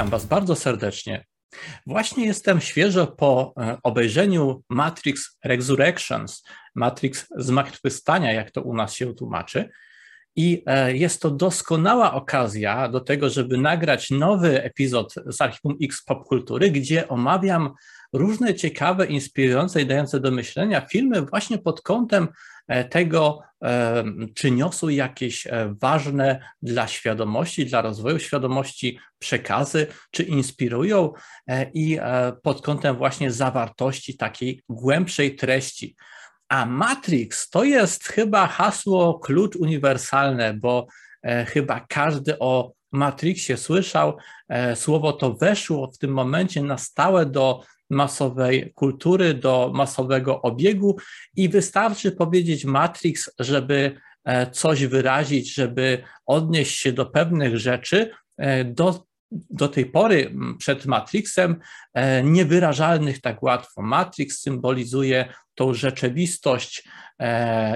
Witam Was bardzo serdecznie. Właśnie jestem świeżo po e, obejrzeniu Matrix Resurrections, Matrix Zmartwychwstania, jak to u nas się tłumaczy. I e, jest to doskonała okazja do tego, żeby nagrać nowy epizod z Archiwum X Popkultury, gdzie omawiam różne ciekawe, inspirujące i dające do myślenia filmy właśnie pod kątem e, tego, e, czy niosą jakieś e, ważne dla świadomości, dla rozwoju świadomości przekazy, czy inspirują i pod kątem właśnie zawartości takiej głębszej treści. A Matrix to jest chyba hasło, klucz uniwersalne, bo chyba każdy o Matrixie słyszał. Słowo to weszło w tym momencie na stałe do masowej kultury, do masowego obiegu i wystarczy powiedzieć Matrix, żeby e, coś wyrazić, żeby odnieść się do pewnych rzeczy, e, do, do tej pory przed Matrixem e, niewyrażalnych tak łatwo. Matrix symbolizuje tą rzeczywistość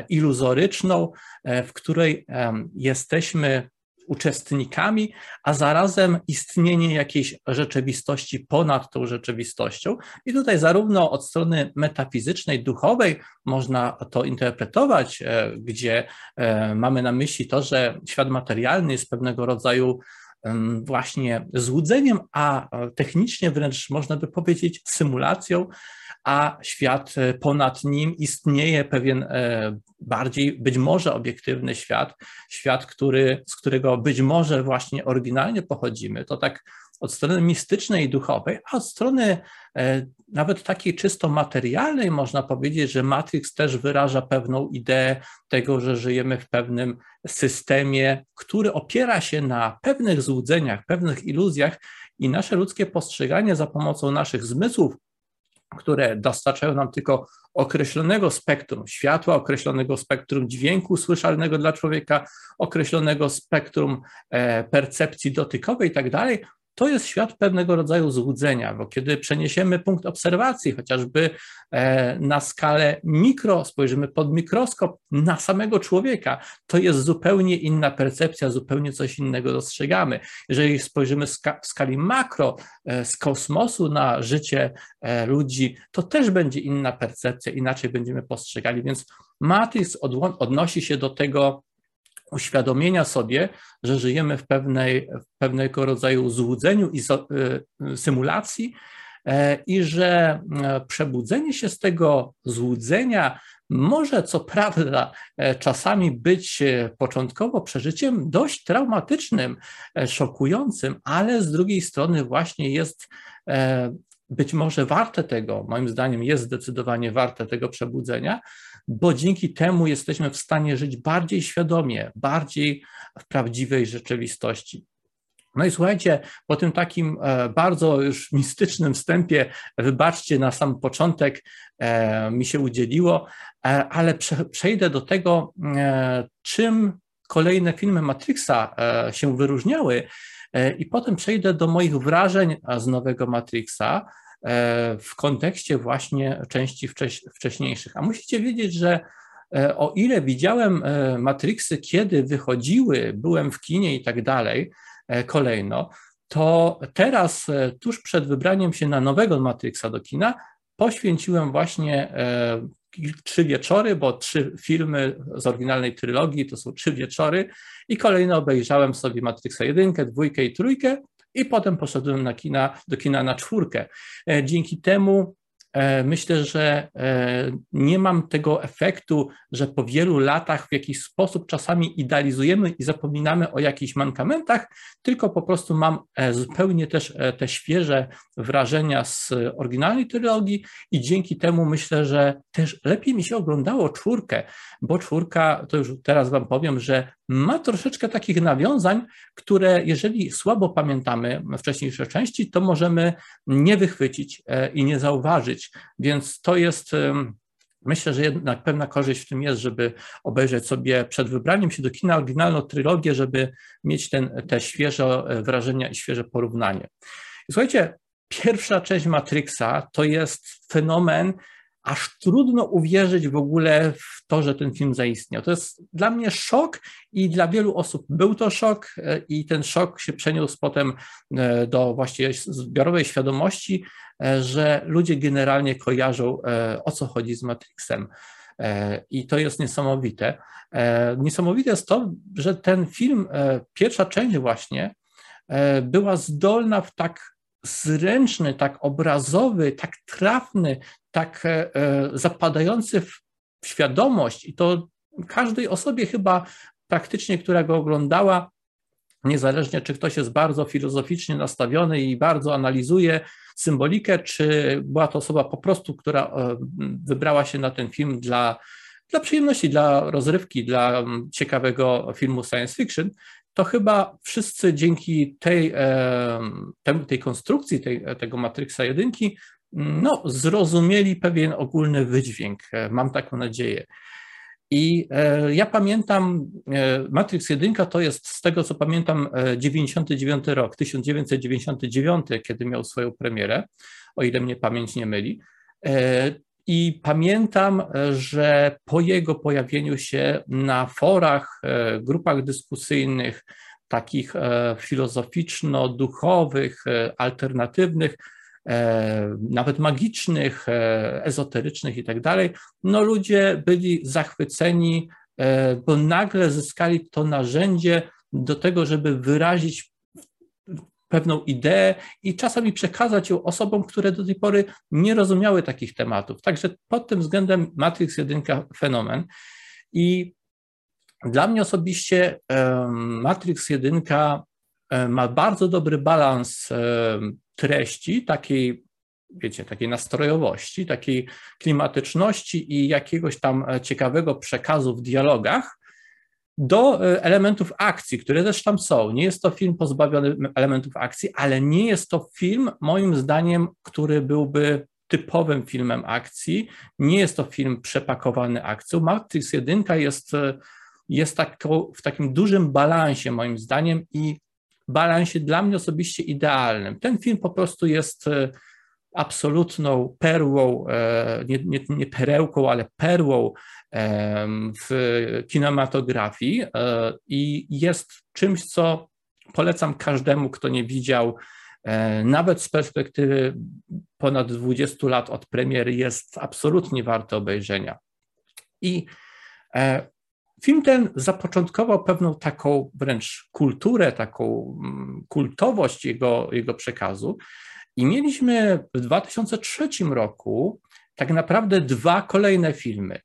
iluzoryczną, w której jesteśmy uczestnikami, a zarazem istnienie jakiejś rzeczywistości ponad tą rzeczywistością. I tutaj zarówno od strony metafizycznej, duchowej można to interpretować, e, gdzie e, mamy na myśli to, że świat materialny jest pewnego rodzaju właśnie złudzeniem, a technicznie wręcz można by powiedzieć symulacją, a świat e, ponad nim istnieje pewien e, bardziej być może obiektywny świat, świat, który, z którego być może właśnie oryginalnie pochodzimy. To tak od strony mistycznej i duchowej, a od strony e, nawet takiej czysto materialnej można powiedzieć, że Matrix też wyraża pewną ideę tego, że żyjemy w pewnym systemie, który opiera się na pewnych złudzeniach, pewnych iluzjach i nasze ludzkie postrzeganie za pomocą naszych zmysłów które dostarczają nam tylko określonego spektrum światła, określonego spektrum dźwięku słyszalnego dla człowieka, określonego spektrum e, percepcji dotykowej i tak dalej, to jest świat pewnego rodzaju złudzenia, bo kiedy przeniesiemy punkt obserwacji, chociażby e, na skalę mikro, spojrzymy pod mikroskop na samego człowieka, to jest zupełnie inna percepcja, zupełnie coś innego dostrzegamy. Jeżeli spojrzymy w skali makro, e, z kosmosu na życie e, ludzi, to też będzie inna percepcja, inaczej będziemy postrzegali, więc Matrix odnosi się do tego, uświadomienia sobie, że żyjemy w, pewnej, w pewnego rodzaju złudzeniu i y, symulacji e, i że e, przebudzenie się z tego złudzenia może co prawda e, czasami być początkowo przeżyciem dość traumatycznym, szokującym, ale z drugiej strony właśnie jest być może warte tego, moim zdaniem jest zdecydowanie warte tego przebudzenia, bo dzięki temu jesteśmy w stanie żyć bardziej świadomie, bardziej w prawdziwej rzeczywistości. No i słuchajcie, po tym takim e, bardzo już mistycznym wstępie, wybaczcie, na sam początek e, mi się udzieliło, e, ale przejdę do tego, czym kolejne filmy Matrixa się wyróżniały i potem przejdę do moich wrażeń z nowego Matrixa, w kontekście właśnie części wcześniejszych. A musicie wiedzieć, że e, o ile widziałem e, Matrixy, kiedy wychodziły, byłem w kinie i tak dalej, kolejno, to teraz, tuż przed wybraniem się na nowego Matrixa do kina, poświęciłem właśnie trzy wieczory, bo trzy filmy z oryginalnej trylogii to są trzy wieczory i kolejno obejrzałem sobie Matrixa jedynkę, dwójkę i trójkę i potem poszedłem na kina, do kina na czwórkę. E, dzięki temu E, myślę, że e, nie mam tego efektu, że po wielu latach w jakiś sposób czasami idealizujemy i zapominamy o jakichś mankamentach, tylko po prostu mam zupełnie też te świeże wrażenia z oryginalnej trylogii i dzięki temu myślę, że też lepiej mi się oglądało czwórkę, bo czwórka, to już teraz Wam powiem, że ma troszeczkę takich nawiązań, które jeżeli słabo pamiętamy wcześniejsze części, to możemy nie wychwycić i nie zauważyć. Więc to jest. Myślę, że jednak pewna korzyść w tym jest, żeby obejrzeć sobie przed wybraniem się do kina oryginalną trylogię, żeby mieć ten, te świeże e, wrażenia i świeże porównanie. I słuchajcie, pierwsza część Matrixa to jest fenomen, aż trudno uwierzyć w ogóle w to, że ten film zaistniał. To jest dla mnie szok i dla wielu osób był to szok e, i ten szok się przeniósł potem e, do właściwie zbiorowej świadomości, e, że ludzie generalnie kojarzą o co chodzi z Matrixem. I to jest niesamowite. Niesamowite jest to, że ten film, pierwsza część właśnie, była zdolna w tak zręczny, tak obrazowy, tak trafny, tak e, e, zapadający w świadomość. I to każdej osobie chyba praktycznie, która go oglądała, niezależnie czy ktoś jest bardzo filozoficznie nastawiony i bardzo analizuje symbolikę, czy była to osoba po prostu, która e, wybrała się na ten film dla, dla przyjemności, dla rozrywki, dla ciekawego filmu science fiction, to chyba wszyscy dzięki tej, tej konstrukcji tej, tego Matrixa 1 no, zrozumieli pewien ogólny wydźwięk. E, mam taką nadzieję. I e, ja pamiętam, e, Matrix 1 to jest z tego co pamiętam 99 rok, 1999, kiedy miał swoją premierę, o ile mnie pamięć nie myli. I pamiętam, że po jego pojawieniu się na forach, grupach dyskusyjnych, takich filozoficzno-duchowych, alternatywnych, E, nawet magicznych, e, ezoterycznych i tak dalej, no ludzie byli zachwyceni, e, bo nagle zyskali to narzędzie do tego, żeby wyrazić pewną ideę i czasami przekazać ją osobom, które do tej pory nie rozumiały takich tematów. Także pod tym względem Matrix 1 fenomen. I dla mnie osobiście Matrix 1 ma bardzo dobry balans treści, takiej, wiecie, takiej nastrojowości, takiej klimatyczności i jakiegoś tam e, ciekawego przekazu w dialogach do e, elementów akcji, które też tam są. Nie jest to film pozbawiony elementów akcji, ale nie jest to film, moim zdaniem, który byłby typowym filmem akcji. Nie jest to film przepakowany akcją. Matrix 1 jest, e, jest w takim dużym balansie, moim zdaniem, i balansie dla mnie osobiście idealnym. Ten film po prostu jest e, absolutną perłą, nie, nie, nie perełką, ale perłą w kinematografii e, i jest czymś, co polecam każdemu, kto nie widział, nawet z perspektywy ponad 20 lat od premiery, jest absolutnie warte obejrzenia. I Film ten zapoczątkował pewną taką wręcz kulturę, taką mm, kultowość jego, jego przekazu. I mieliśmy w 2003 roku tak naprawdę dwa kolejne filmy, e,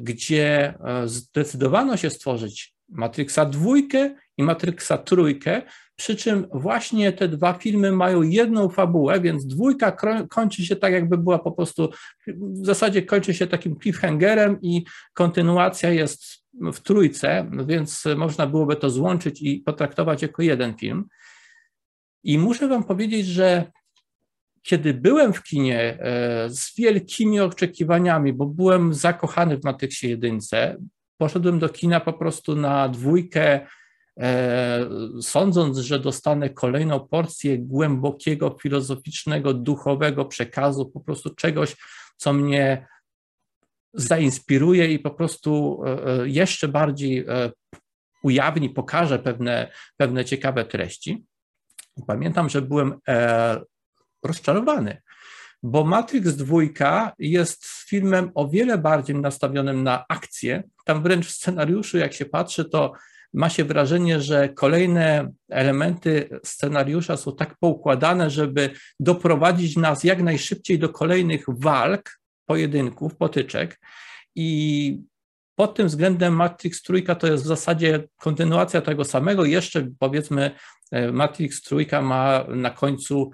gdzie e, zdecydowano się stworzyć Matrixa dwójkę i Matrixa trójkę, przy czym właśnie te dwa filmy mają jedną fabułę, więc dwójka kończy się tak, jakby była po prostu, w zasadzie kończy się takim cliffhangerem i kontynuacja jest w trójce, więc można byłoby to złączyć i potraktować jako jeden film. I muszę Wam powiedzieć, że kiedy byłem w kinie e, z wielkimi oczekiwaniami, bo byłem zakochany w Matrixie jedynce, poszedłem do kina po prostu na dwójkę E, sądząc, że dostanę kolejną porcję głębokiego, filozoficznego, duchowego przekazu, po prostu czegoś, co mnie zainspiruje i po prostu e, jeszcze bardziej ujawni, pokaże pewne, pewne ciekawe treści. Pamiętam, że byłem rozczarowany, bo Matrix 2 jest filmem o wiele bardziej nastawionym na akcję. Tam wręcz w scenariuszu, jak się patrzy, to ma się wrażenie, że kolejne elementy scenariusza są tak poukładane, żeby doprowadzić nas jak najszybciej do kolejnych walk, pojedynków, potyczek. I pod tym względem Matrix Trójka to jest w zasadzie kontynuacja tego samego. Jeszcze powiedzmy, e, Matrix Trójka ma na końcu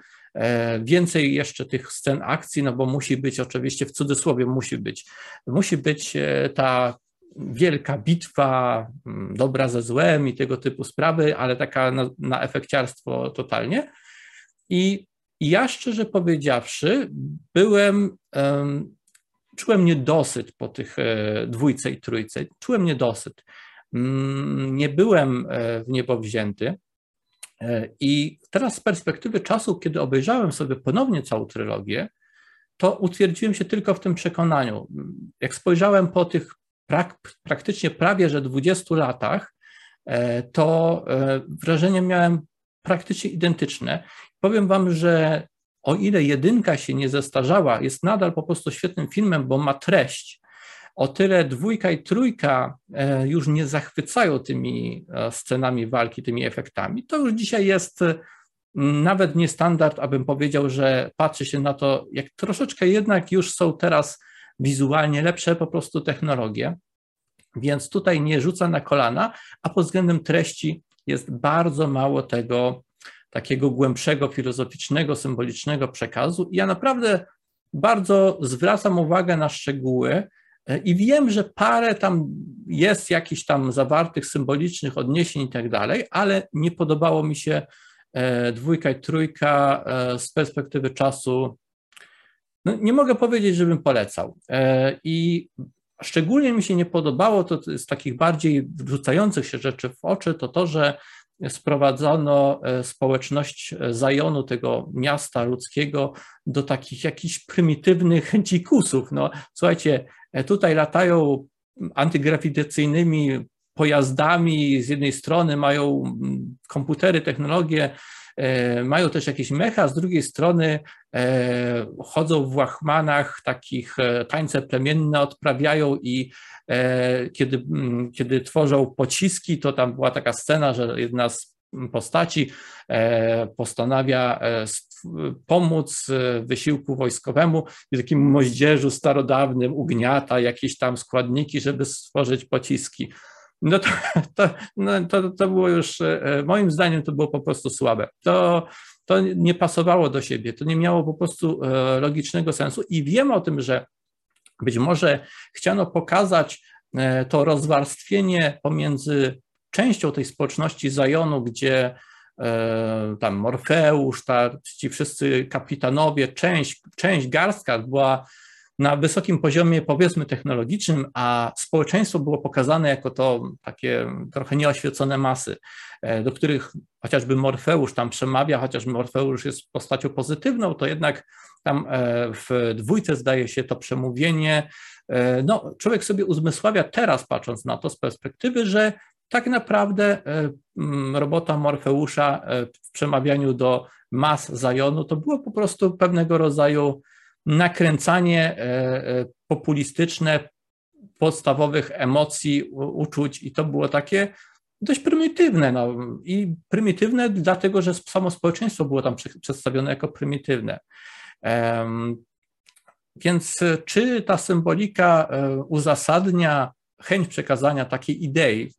więcej jeszcze tych scen akcji, no bo musi być oczywiście w cudzysłowie musi być. Musi być e, ta wielka bitwa, mm, dobra ze złem i tego typu sprawy, ale taka na, na efekciarstwo totalnie. I ja szczerze powiedziawszy, byłem, um, czułem niedosyt po tych e, dwójce i trójce, czułem niedosyt. Mm, nie byłem e, w niebo wzięty. E, I teraz z perspektywy czasu, kiedy obejrzałem sobie ponownie całą trylogię, to utwierdziłem się tylko w tym przekonaniu. Jak spojrzałem po tych prak praktycznie prawie że 20 latach, e, to e, wrażenie miałem praktycznie identyczne. Powiem Wam, że o ile jedynka się nie zestarzała, jest nadal po prostu świetnym filmem, bo ma treść. O tyle dwójka i trójka e, już nie zachwycają tymi scenami walki, tymi efektami. To już dzisiaj jest nawet nie standard, abym powiedział, że patrzy się na to, jak troszeczkę jednak już są teraz wizualnie lepsze po prostu technologie, więc tutaj nie rzuca na kolana, a pod względem treści jest bardzo mało tego takiego głębszego, filozoficznego, symbolicznego przekazu. I ja naprawdę bardzo zwracam uwagę na szczegóły e, i wiem, że parę tam jest jakichś tam zawartych symbolicznych odniesień i tak dalej, ale nie podobało mi się E, dwójka i trójka e, z perspektywy czasu, no nie mogę powiedzieć, żebym polecał. E, I szczególnie mi się nie podobało, to z takich bardziej wrzucających się rzeczy w oczy, to to, że sprowadzono społeczność Zajonu, tego miasta ludzkiego, do takich jakichś prymitywnych dzikusów. No, słuchajcie, tutaj latają antygrawitacyjnymi pojazdami, z jednej strony mają mm, komputery, technologie, e, mają też jakieś mecha, z drugiej strony e, chodzą w łachmanach, takich e, tańce plemienne odprawiają i kiedy, mm, kiedy tworzą pociski, to tam była taka scena, że jedna z postaci postanawia pomóc wysiłku wojskowemu i takim moździerzu starodawnym ugniata jakieś tam składniki, żeby stworzyć pociski no to, to, no to, to było już, e, moim zdaniem to było po prostu słabe. To, to nie pasowało do siebie, to nie miało po prostu e, logicznego sensu i wiem o tym, że być może chciano pokazać e, to rozwarstwienie pomiędzy częścią tej społeczności Zajonu, gdzie tam Morfeusz, ta, ci wszyscy kapitanowie, część, część garstka była na wysokim poziomie, powiedzmy, technologicznym, a społeczeństwo było pokazane jako to takie trochę nieoświecone masy, e, do których chociażby Morfeusz tam przemawia, chociaż Morfeusz jest postacią pozytywną, to jednak tam e, w dwójce zdaje się to przemówienie. E, no, człowiek sobie uzmysławia teraz, patrząc na to z perspektywy, że tak naprawdę robota Morfeusza w przemawianiu do mas Zajonu to było po prostu pewnego rodzaju nakręcanie e, e, populistyczne podstawowych emocji, uczuć i to było takie dość prymitywne. No. I prymitywne dlatego, że samo społeczeństwo było tam przedstawione jako prymitywne. Więc czy ta symbolika e, uzasadnia chęć przekazania takiej idei,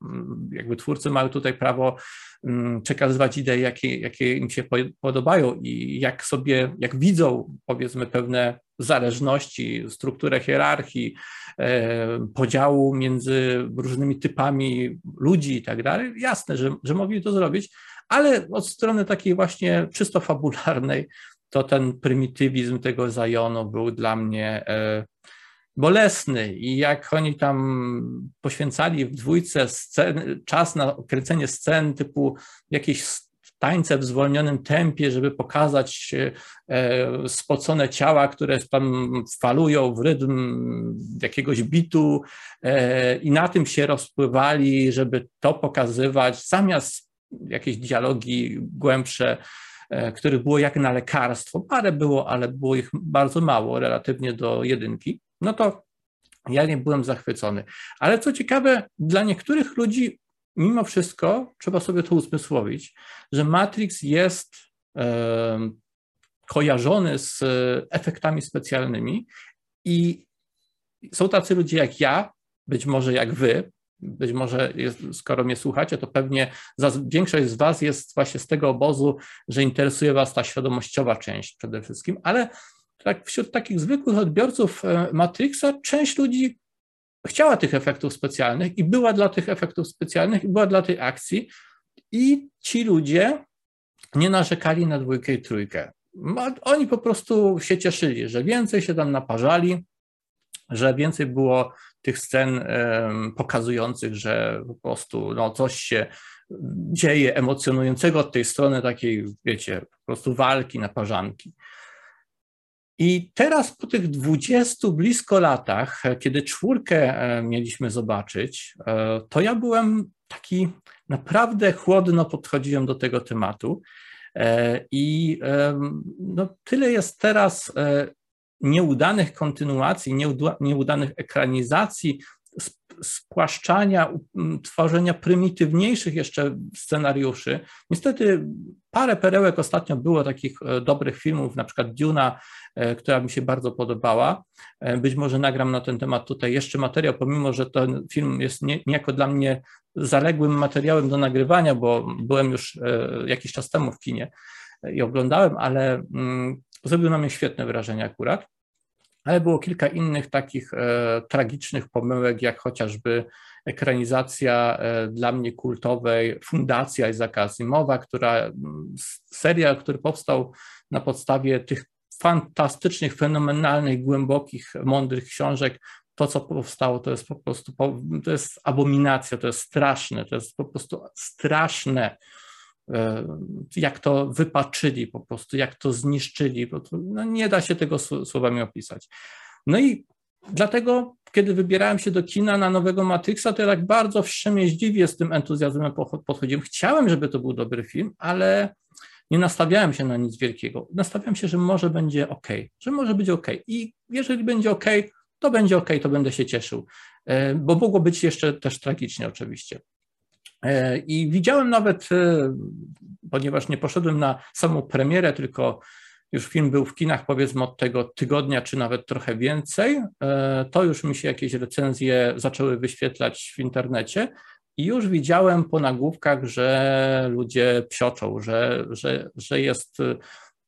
jakby twórcy mają tutaj prawo Mm, przekazywać idee, jakie, jakie im się podobają i jak sobie, jak widzą powiedzmy pewne zależności, strukturę hierarchii, e, podziału między różnymi typami ludzi i tak dalej, jasne, że, że mogli to zrobić, ale od strony takiej właśnie czysto fabularnej, to ten prymitywizm tego Zajonu był dla mnie e, bolesny i jak oni tam poświęcali w dwójce scen, czas na kręcenie scen typu jakieś tańce w zwolnionym tempie, żeby pokazać e, spocone ciała, które tam falują w rytm jakiegoś bitu e, i na tym się rozpływali, żeby to pokazywać, zamiast jakieś dialogi głębsze, e, których było jak na lekarstwo. Parę było, ale było ich bardzo mało relatywnie do jedynki no to ja nie byłem zachwycony. Ale co ciekawe, dla niektórych ludzi, mimo wszystko, trzeba sobie to uzmysłowić, że Matrix jest e, kojarzony z efektami specjalnymi i są tacy ludzie jak ja, być może jak wy, być może jest, skoro mnie słuchacie, to pewnie większość z Was jest właśnie z tego obozu, że interesuje Was ta świadomościowa część przede wszystkim, ale tak wśród takich zwykłych odbiorców e, Matrixa część ludzi chciała tych efektów specjalnych i była dla tych efektów specjalnych i była dla tej akcji i ci ludzie nie narzekali na dwójkę i trójkę. Oni po prostu się cieszyli, że więcej się tam naparzali, że więcej było tych scen pokazujących, że po prostu no, coś się dzieje emocjonującego od tej strony takiej, wiecie, po prostu walki, naparzanki. I teraz po tych 20 blisko latach, kiedy czwórkę mieliśmy zobaczyć, to ja byłem taki naprawdę chłodno podchodziłem do tego tematu. I no, tyle jest teraz nieudanych kontynuacji, nieudanych ekranizacji, spłaszczania, tworzenia prymitywniejszych jeszcze scenariuszy. Niestety parę perełek ostatnio było takich e, dobrych filmów, na przykład Duna, e, która mi się bardzo podobała. E, być może nagram na ten temat tutaj jeszcze materiał, pomimo że ten film jest niejako dla mnie zaległym materiałem do nagrywania, bo byłem już jakiś czas temu w kinie i oglądałem, ale mm, zrobił na mnie świetne wrażenie akurat ale było kilka innych takich e, tragicznych pomyłek, jak chociażby ekranizacja e, dla mnie kultowej Fundacja Isaaca Asimowa, która serial, który powstał na podstawie tych fantastycznych, fenomenalnych, głębokich, mądrych książek, to, co powstało, to jest po prostu, to jest abominacja, to jest straszne, to jest po prostu straszne. E, jak to wypaczyli po prostu, jak to zniszczyli, bo to, no nie da się tego słowami opisać. No i dlatego, kiedy wybierałem się do kina na nowego Matrixa, to ja tak bardzo wstrzemięźliwie z tym entuzjazmem podchodziłem. Chciałem, żeby to był dobry film, ale nie nastawiałem się na nic wielkiego. Nastawiałem się, że może będzie ok, że może być ok. I jeżeli będzie ok, to będzie ok, to będę się cieszył, e, bo mogło być jeszcze też tragicznie oczywiście. E, I widziałem nawet, e, ponieważ nie poszedłem na samą premierę, tylko już film był w kinach powiedzmy od tego tygodnia, czy nawet trochę więcej, e, to już mi się jakieś recenzje zaczęły wyświetlać w internecie i już widziałem po nagłówkach, że ludzie psioczą, że, że, że jest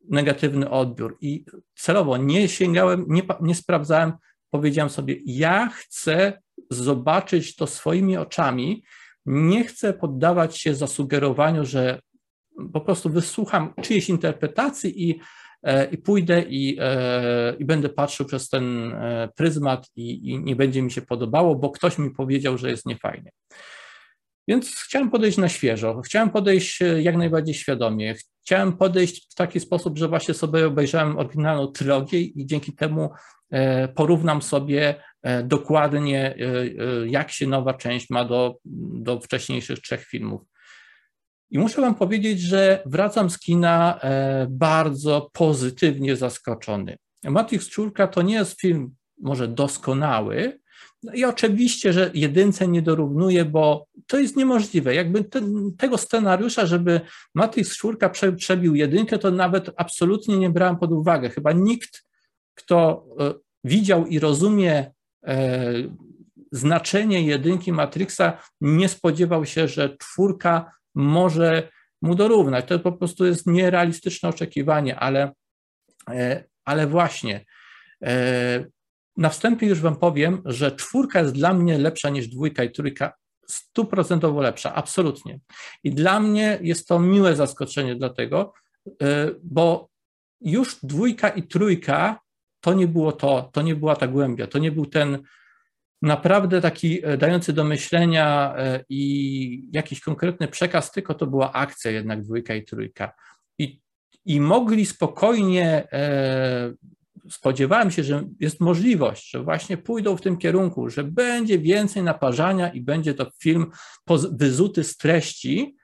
negatywny odbiór. I celowo nie sięgałem, nie, nie sprawdzałem, powiedziałem sobie, ja chcę zobaczyć to swoimi oczami, nie chcę poddawać się zasugerowaniu, że po prostu wysłucham czyjejś interpretacji i, e, i pójdę i, e, i będę patrzył przez ten e, pryzmat i, i nie będzie mi się podobało, bo ktoś mi powiedział, że jest niefajnie. Więc chciałem podejść na świeżo, chciałem podejść jak najbardziej świadomie. Chciałem podejść w taki sposób, że właśnie sobie obejrzałem oryginalną trylogię i dzięki temu porównam sobie E, dokładnie, e, e, jak się nowa część ma do, do wcześniejszych trzech filmów. I muszę Wam powiedzieć, że wracam z kina bardzo pozytywnie zaskoczony. Matrix 4 to nie jest film może doskonały, no i oczywiście, że jedynce nie dorównuje, bo to jest niemożliwe. Jakby tego scenariusza, żeby Matrix 4 prze, przebił jedynkę, to nawet absolutnie nie brałem pod uwagę. Chyba nikt, kto widział i rozumie E, znaczenie jedynki Matrixa nie spodziewał się, że czwórka może mu dorównać. To po prostu jest nierealistyczne oczekiwanie, ale, e, ale właśnie e, na wstępie już Wam powiem, że czwórka jest dla mnie lepsza niż dwójka i trójka, stuprocentowo lepsza, absolutnie. I dla mnie jest to miłe zaskoczenie, dlatego, bo już dwójka i trójka to nie było to, to nie była ta głębia, to nie był ten naprawdę taki e, dający do myślenia e, i jakiś konkretny przekaz, tylko to była akcja jednak dwójka i trójka. I, i mogli spokojnie, e, spodziewałem się, że jest możliwość, że właśnie pójdą w tym kierunku, że będzie więcej naparzania i będzie to film wyzuty z treści,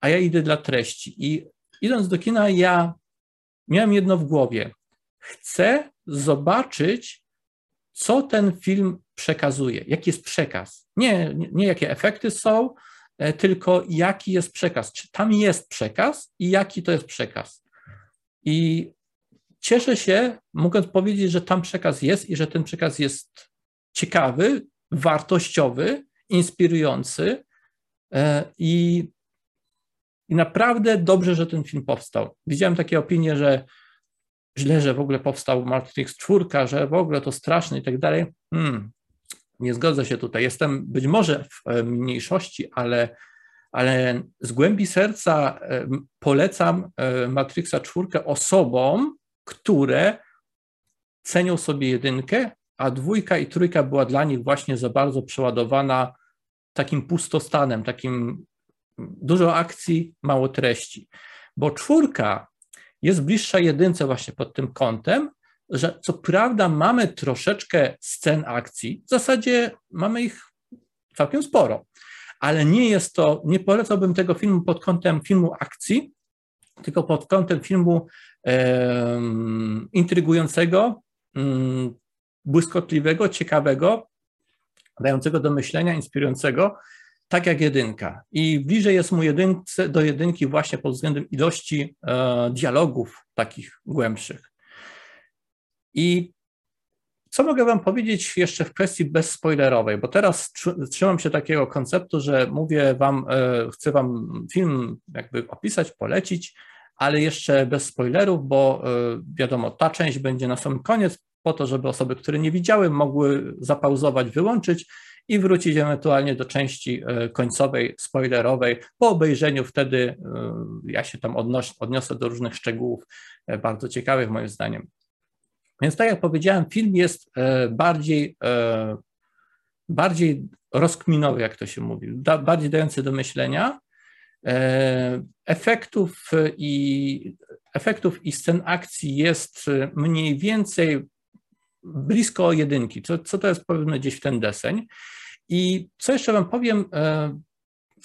a ja idę dla treści. I idąc do kina, ja miałem jedno w głowie. Chcę zobaczyć, co ten film przekazuje, jaki jest przekaz. Nie, nie, nie jakie efekty są, e, tylko jaki jest przekaz. Czy tam jest przekaz i jaki to jest przekaz. I cieszę się, mogąc powiedzieć, że tam przekaz jest i że ten przekaz jest ciekawy, wartościowy, inspirujący e, i, i naprawdę dobrze, że ten film powstał. Widziałem takie opinie, że źle, że w ogóle powstał Matrix 4, że w ogóle to straszne i tak dalej. Hmm, nie zgodzę się tutaj. Jestem być może w e, mniejszości, ale, ale z głębi serca e, polecam Matrixa 4 osobom, które cenią sobie jedynkę, a dwójka i trójka była dla nich właśnie za bardzo przeładowana takim pustostanem, takim dużo akcji, mało treści. Bo czwórka jest bliższa jedynce właśnie pod tym kątem, że co prawda mamy troszeczkę scen akcji, w zasadzie mamy ich całkiem sporo, ale nie jest to, nie polecałbym tego filmu pod kątem filmu akcji, tylko pod kątem filmu intrygującego, um, błyskotliwego, ciekawego, dającego do myślenia, inspirującego, tak jak jedynka. I bliżej jest mu jedynce, do jedynki właśnie pod względem ilości e, dialogów takich głębszych. I co mogę Wam powiedzieć jeszcze w kwestii bezspoilerowej, bo teraz trzymam się takiego konceptu, że mówię Wam, e, chcę Wam film jakby opisać, polecić, ale jeszcze bez spoilerów, bo e, wiadomo, ta część będzie na sam koniec, po to, żeby osoby, które nie widziały, mogły zapauzować, wyłączyć i wrócić ewentualnie do części e, końcowej, spoilerowej. Po obejrzeniu wtedy ja się tam odnoś, odniosę do różnych szczegółów bardzo ciekawych moim zdaniem. Więc tak jak powiedziałem, film jest bardziej, bardziej rozkminowy, jak to się mówi, bardziej dający do myślenia. E, efektów i, efektów i scen akcji jest mniej więcej blisko jedynki, co, co to jest powiedzmy gdzieś w ten deseń. I co jeszcze Wam powiem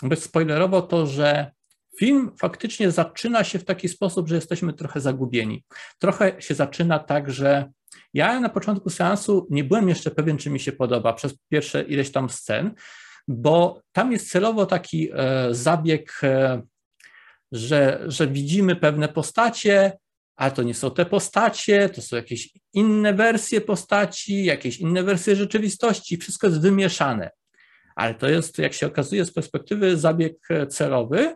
bezspoilerowo, to że Film faktycznie zaczyna się w taki sposób, że jesteśmy trochę zagubieni. Trochę się zaczyna tak, że ja na początku seansu nie byłem jeszcze pewien, czy mi się podoba przez pierwsze ileś tam scen, bo tam jest celowo taki e, zabieg, e, że, że widzimy pewne postacie, ale to nie są te postacie, to są jakieś inne wersje postaci, jakieś inne wersje rzeczywistości, wszystko jest wymieszane. Ale to jest, jak się okazuje, z perspektywy zabieg e, celowy,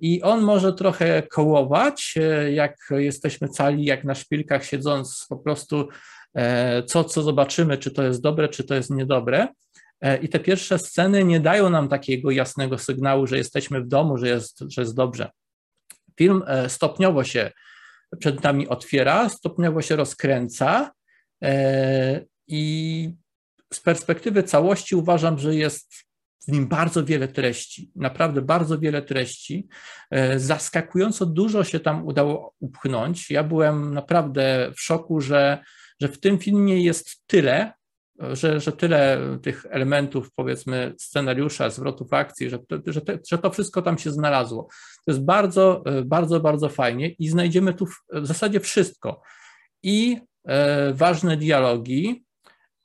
I on może trochę kołować, jak jesteśmy cali, jak na szpilkach siedząc, po prostu co, co zobaczymy, czy to jest dobre, czy to jest niedobre. I te pierwsze sceny nie dają nam takiego jasnego sygnału, że jesteśmy w domu, że jest, że jest dobrze. Film stopniowo się przed nami otwiera, stopniowo się rozkręca i z perspektywy całości uważam, że jest w nim bardzo wiele treści, naprawdę bardzo wiele treści. E, zaskakująco dużo się tam udało upchnąć. Ja byłem naprawdę w szoku, że, że w tym filmie jest tyle, że, że tyle tych elementów, powiedzmy, scenariusza, zwrotów akcji, że że, te, że to wszystko tam się znalazło. To jest bardzo, bardzo, bardzo fajnie i znajdziemy tu w, w zasadzie wszystko. I e, ważne dialogi,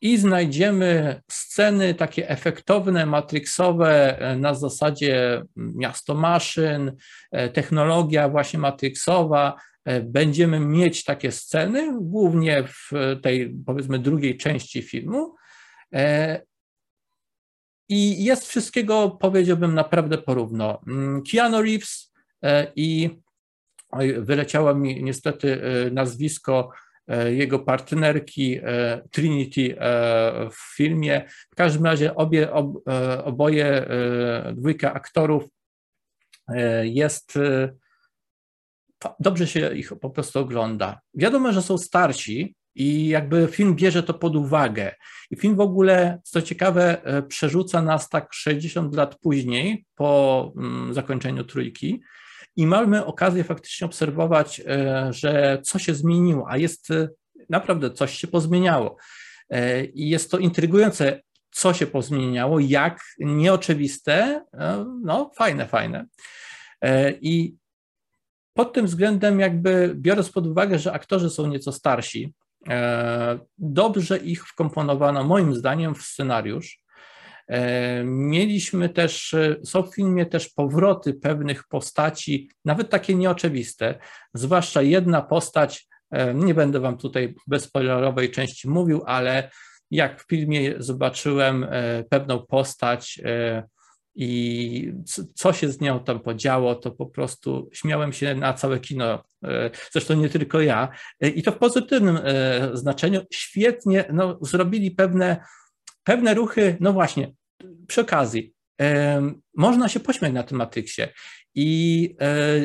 i znajdziemy sceny takie efektowne, matrixowe e, na zasadzie miasto maszyn, e, technologia właśnie matrixowa. E, będziemy mieć takie sceny, głównie w tej powiedzmy drugiej części filmu. I jest wszystkiego, powiedziałbym, naprawdę porówno. Mm, Keanu Reeves i wyleciało mi niestety nazwisko E, jego partnerki e, Trinity e, w filmie. W każdym razie obie, ob, oboje, dwójka aktorów jest, dobrze się ich po prostu ogląda. Wiadomo, że są starsi i jakby film bierze to pod uwagę. I film w ogóle, co ciekawe, przerzuca nas tak 60 lat później, po mm, zakończeniu trójki, i mamy okazję faktycznie obserwować, e, że co się zmieniło, a jest e, naprawdę coś się pozmieniało. E, I jest to intrygujące, co się pozmieniało, jak nieoczywiste, no fajne, fajne. I pod tym względem, jakby biorąc pod uwagę, że aktorzy są nieco starsi, dobrze ich wkomponowano, moim zdaniem, w scenariusz. E, mieliśmy też, e, są w filmie też powroty pewnych postaci, nawet takie nieoczywiste, zwłaszcza jedna postać, e, nie będę Wam tutaj bez spoilerowej części mówił, ale jak w filmie zobaczyłem pewną postać i co się z nią tam podziało, to po prostu śmiałem się na całe kino, zresztą nie tylko ja, i to w pozytywnym znaczeniu. Świetnie no, zrobili pewne pewne ruchy, no właśnie, przy okazji, e, można się pośmiać na tym Matrixie i e,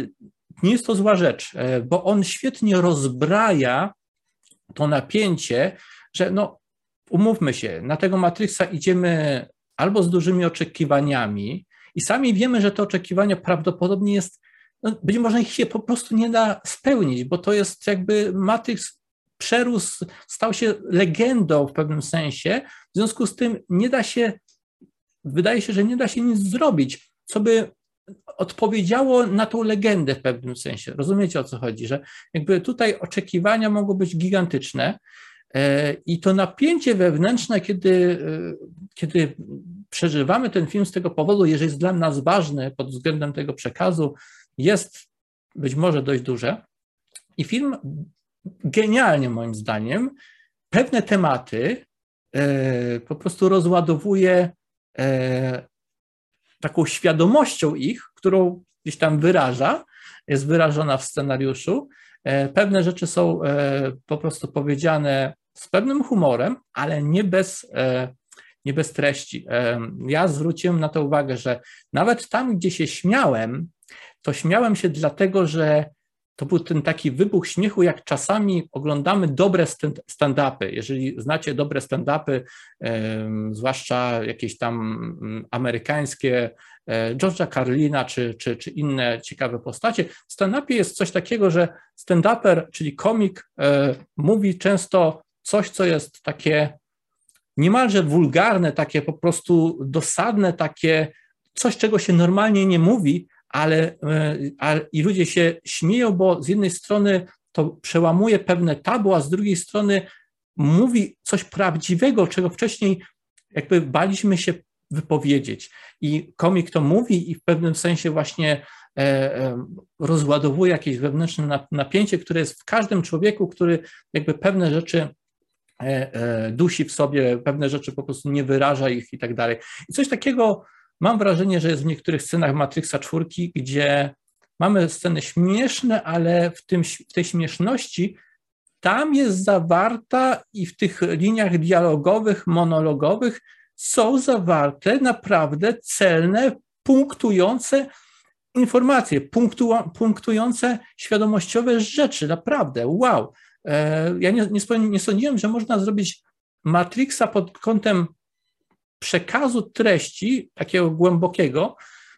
nie jest to zła rzecz, e, bo on świetnie rozbraja to napięcie, że no, umówmy się, na tego Matrixa idziemy albo z dużymi oczekiwaniami i sami wiemy, że te oczekiwania prawdopodobnie jest, no, być może ich się po prostu nie da spełnić, bo to jest jakby Matrix przerósł, stał się legendą w pewnym sensie. W związku z tym nie da się, wydaje się, że nie da się nic zrobić, co by odpowiedziało na tą legendę w pewnym sensie. Rozumiecie o co chodzi, że jakby tutaj oczekiwania mogą być gigantyczne i to napięcie wewnętrzne, kiedy, e, kiedy przeżywamy ten film z tego powodu, jeżeli jest dla nas ważny pod względem tego przekazu, jest być może dość duże. I film genialnie moim zdaniem pewne tematy e, po prostu rozładowuje taką świadomością ich, którą gdzieś tam wyraża, jest wyrażona w scenariuszu. E, pewne rzeczy są e, po prostu powiedziane z pewnym humorem, ale nie bez, e, nie bez treści. Ja zwróciłem na to uwagę, że nawet tam, gdzie się śmiałem, to śmiałem się dlatego, że to był ten taki wybuch śmiechu, jak czasami oglądamy dobre stand-upy. Jeżeli znacie dobre stand-upy, zwłaszcza jakieś tam mm, amerykańskie, e, George'a Carlina czy, czy, czy inne ciekawe postacie, w stand-upie jest coś takiego, że stand-uper, czyli komik, e, mówi często coś, co jest takie niemalże wulgarne, takie po prostu dosadne, takie coś, czego się normalnie nie mówi, ale, ale i ludzie się śmieją, bo z jednej strony to przełamuje pewne tabu, a z drugiej strony mówi coś prawdziwego, czego wcześniej jakby baliśmy się wypowiedzieć. I komik to mówi i w pewnym sensie właśnie e, e, rozładowuje jakieś wewnętrzne napięcie, które jest w każdym człowieku, który jakby pewne rzeczy dusi w sobie, pewne rzeczy po prostu nie wyraża ich i tak dalej. I coś takiego Mam wrażenie, że jest w niektórych scenach Matrixa czwórki, gdzie mamy sceny śmieszne, ale w, tym, w tej śmieszności tam jest zawarta i w tych liniach dialogowych, monologowych są zawarte naprawdę celne, punktujące informacje, punktu, punktujące świadomościowe rzeczy. Naprawdę, wow. E, ja nie, nie, nie sądziłem, że można zrobić Matrixa pod kątem przekazu treści, takiego głębokiego,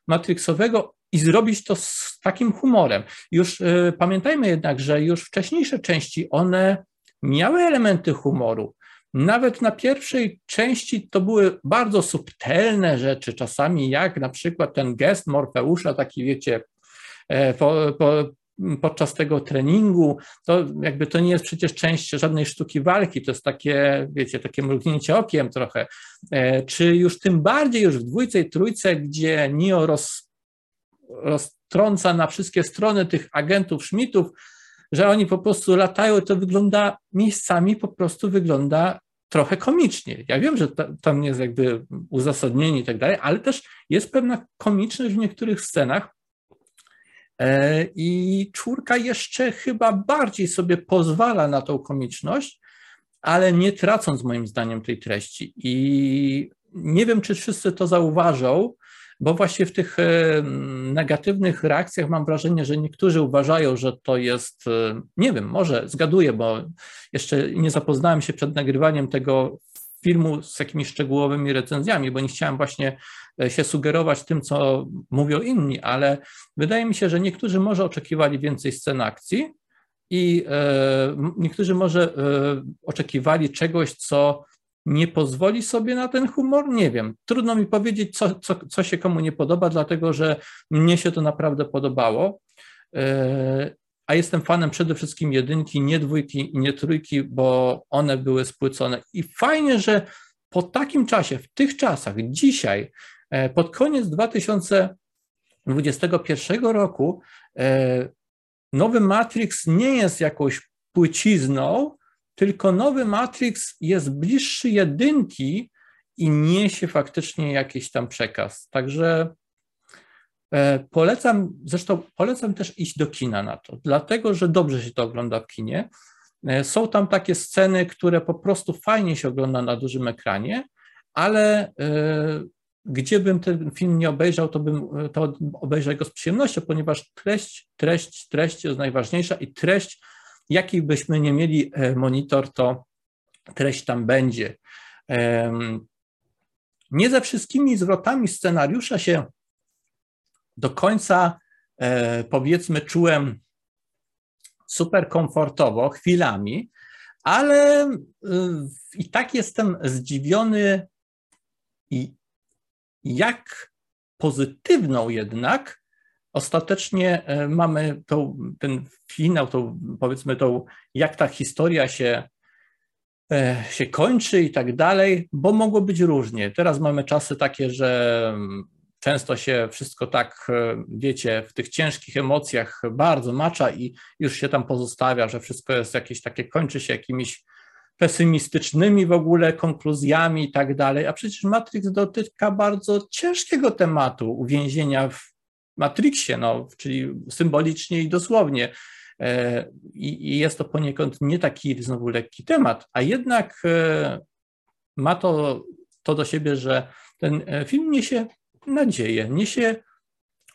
matrixowego i zrobić to z takim humorem. Już y, pamiętajmy jednak, że już wcześniejsze części, one miały elementy humoru. Nawet na pierwszej części to były bardzo subtelne rzeczy, czasami jak na przykład ten gest Morfeusza, taki wiecie, e, po, po, podczas tego treningu, to jakby to nie jest przecież część żadnej sztuki walki, to jest takie, wiecie, takie mrugnięcie okiem trochę. E, czy już tym bardziej już w dwójce i trójce, gdzie Nio roz, roztrąca na wszystkie strony tych agentów Schmidtów, że oni po prostu latają, to wygląda miejscami po prostu wygląda trochę komicznie. Ja wiem, że tam jest jakby uzasadnienie i tak dalej, ale też jest pewna komiczność w niektórych scenach, I czwórka jeszcze chyba bardziej sobie pozwala na tą komiczność, ale nie tracąc moim zdaniem tej treści. I nie wiem, czy wszyscy to zauważą, bo właśnie w tych e, negatywnych reakcjach mam wrażenie, że niektórzy uważają, że to jest, e, nie wiem, może zgaduję, bo jeszcze nie zapoznałem się przed nagrywaniem tego filmu z jakimiś szczegółowymi recenzjami, bo nie chciałem właśnie e, się sugerować tym, co mówią inni, ale wydaje mi się, że niektórzy może oczekiwali więcej scen akcji i e, niektórzy może e, oczekiwali czegoś, co nie pozwoli sobie na ten humor? Nie wiem. Trudno mi powiedzieć, co, co, co się komu nie podoba, dlatego że mnie się to naprawdę podobało a jestem fanem przede wszystkim jedynki, nie dwójki nie trójki, bo one były spłycone. I fajnie, że po takim czasie, w tych czasach, dzisiaj, e, pod koniec 2021 roku, e, nowy Matrix nie jest jakąś płycizną, tylko nowy Matrix jest bliższy jedynki i niesie faktycznie jakiś tam przekaz. Także E, polecam, zresztą polecam też iść do kina na to, dlatego że dobrze się to ogląda w kinie. E, są tam takie sceny, które po prostu fajnie się ogląda na dużym ekranie, ale e, gdzie bym ten film nie obejrzał, to bym to obejrzał go z przyjemnością, ponieważ treść, treść, treść jest najważniejsza i treść, jaki byśmy nie mieli monitor, to treść tam będzie. Nie ze wszystkimi zwrotami scenariusza się do końca, e, powiedzmy, czułem super komfortowo chwilami, ale i tak jestem zdziwiony, jak pozytywną jednak ostatecznie mamy tą, ten finał, tą, powiedzmy tą, jak ta historia się E, się kończy i tak dalej, bo mogło być różnie. Teraz mamy czasy takie, że mm, często się wszystko tak, e, wiecie, w tych ciężkich emocjach bardzo macza i już się tam pozostawia, że wszystko jest jakieś takie, kończy się jakimiś pesymistycznymi w ogóle konkluzjami i tak dalej, a przecież Matrix dotyka bardzo ciężkiego tematu uwięzienia w Matrixie, no, czyli symbolicznie i dosłownie. E, I jest to poniekąd nie taki znowu lekki temat, a jednak e, ma to, to do siebie, że ten e, film niesie nadzieję, niesie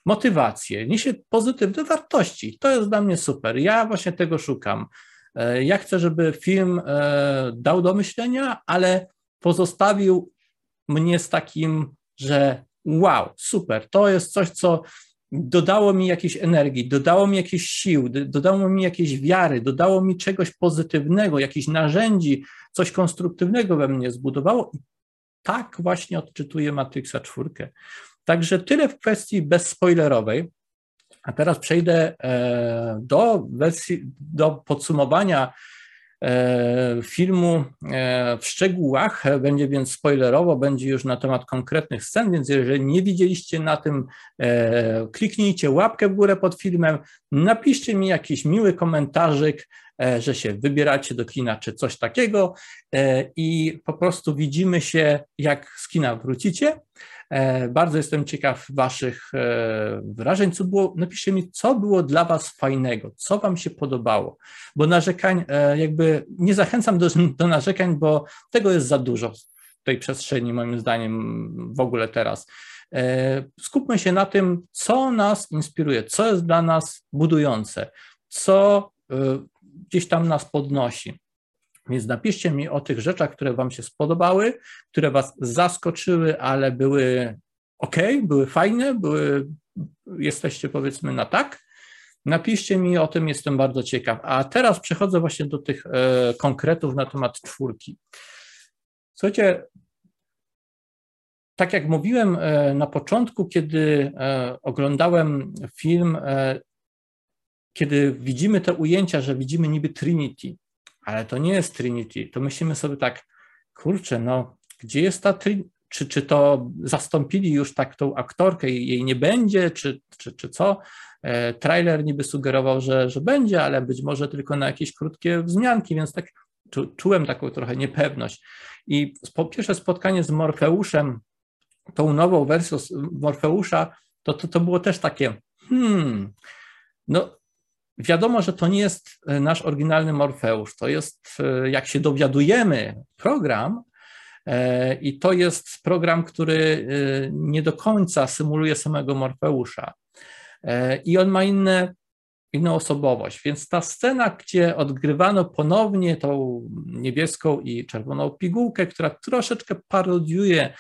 motywację, niesie pozytywne wartości. To jest dla mnie super. Ja właśnie tego szukam. Ja chcę, żeby film dał do myślenia, ale pozostawił mnie z takim, że wow, super, to jest coś, co dodało mi jakiejś energii, dodało mi jakieś sił, dodało mi jakiejś wiary, dodało mi czegoś pozytywnego, jakichś narzędzi, coś konstruktywnego we mnie zbudowało. I tak właśnie odczytuję Matrixa czwórkę. Także tyle w kwestii bezspoilerowej. A teraz przejdę e, do wersji, do podsumowania E, filmu e, w szczegółach, będzie więc spoilerowo, będzie już na temat konkretnych scen, więc jeżeli nie widzieliście na tym, kliknijcie łapkę w górę pod filmem, napiszcie mi jakiś miły komentarzyk, że się wybieracie do kina czy coś takiego i po prostu widzimy się, jak z kina wrócicie. E, bardzo jestem ciekaw Waszych e, wrażeń. Co było, napiszcie mi, co było dla Was fajnego, co Wam się podobało, bo narzekań, e, jakby nie zachęcam do, do narzekań, bo tego jest za dużo w tej przestrzeni, moim zdaniem, w ogóle teraz. Skupmy się na tym, co nas inspiruje, co jest dla nas budujące, co gdzieś tam nas podnosi. Więc napiszcie mi o tych rzeczach, które Wam się spodobały, które Was zaskoczyły, ale były ok, były fajne, były, jesteście powiedzmy na tak. Napiszcie mi o tym, jestem bardzo ciekaw. A teraz przechodzę właśnie do tych e, konkretów na temat czwórki. Słuchajcie, tak jak mówiłem e, na początku, kiedy e, oglądałem film, kiedy widzimy te ujęcia, że widzimy niby Trinity, ale to nie jest Trinity. To myślimy sobie tak, kurczę, no gdzie jest ta Trinity? Czy, czy to zastąpili już tak tą aktorkę i jej nie będzie, czy, czy, czy co? E, trailer niby sugerował, że, że będzie, ale być może tylko na jakieś krótkie wzmianki, więc tak czu, czułem taką trochę niepewność. I po pierwsze spotkanie z Morfeuszem, tą nową wersją Morfeusza, to, to, to było też takie, hmm, no Wiadomo, że to nie jest e, nasz oryginalny Morfeusz, to jest, e, jak się dowiadujemy, program, e, i to jest program, który nie do końca symuluje samego Morfeusza. I on ma inne, inną osobowość. Więc ta scena, gdzie odgrywano ponownie tą niebieską i czerwoną pigułkę, która troszeczkę parodiuje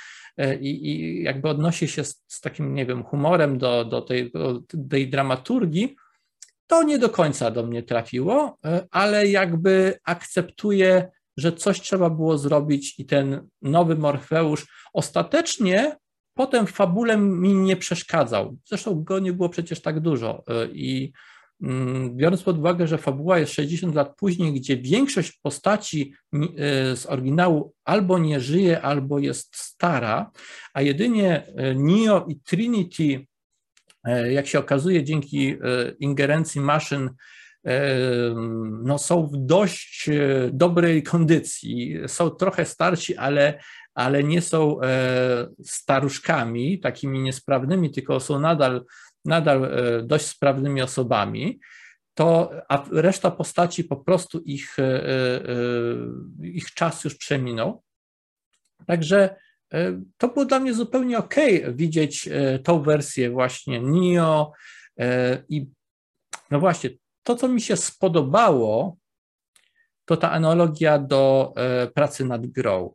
i, i jakby odnosi się z, z, takim, nie wiem, humorem do, do, tej, do tej dramaturgii, to nie do końca do mnie trafiło, e, ale jakby akceptuję, że coś trzeba było zrobić i ten nowy Morfeusz ostatecznie potem w fabule mi nie przeszkadzał. Zresztą go nie było przecież tak dużo e, i mm, biorąc pod uwagę, że fabuła jest 60 lat później, gdzie większość postaci e, z oryginału albo nie żyje, albo jest stara, a jedynie Neo i Trinity jak się okazuje, dzięki e, ingerencji maszyn e, no, są w dość dobrej kondycji. Są trochę starsi, ale, ale nie są staruszkami, takimi niesprawnymi, tylko są nadal, nadal dość sprawnymi osobami. To, a reszta postaci po prostu ich, ich czas już przeminął. Także E, to było dla mnie zupełnie ok widzieć e, tą wersję właśnie NIO e, i no właśnie, to co mi się spodobało, to ta analogia do pracy nad grą.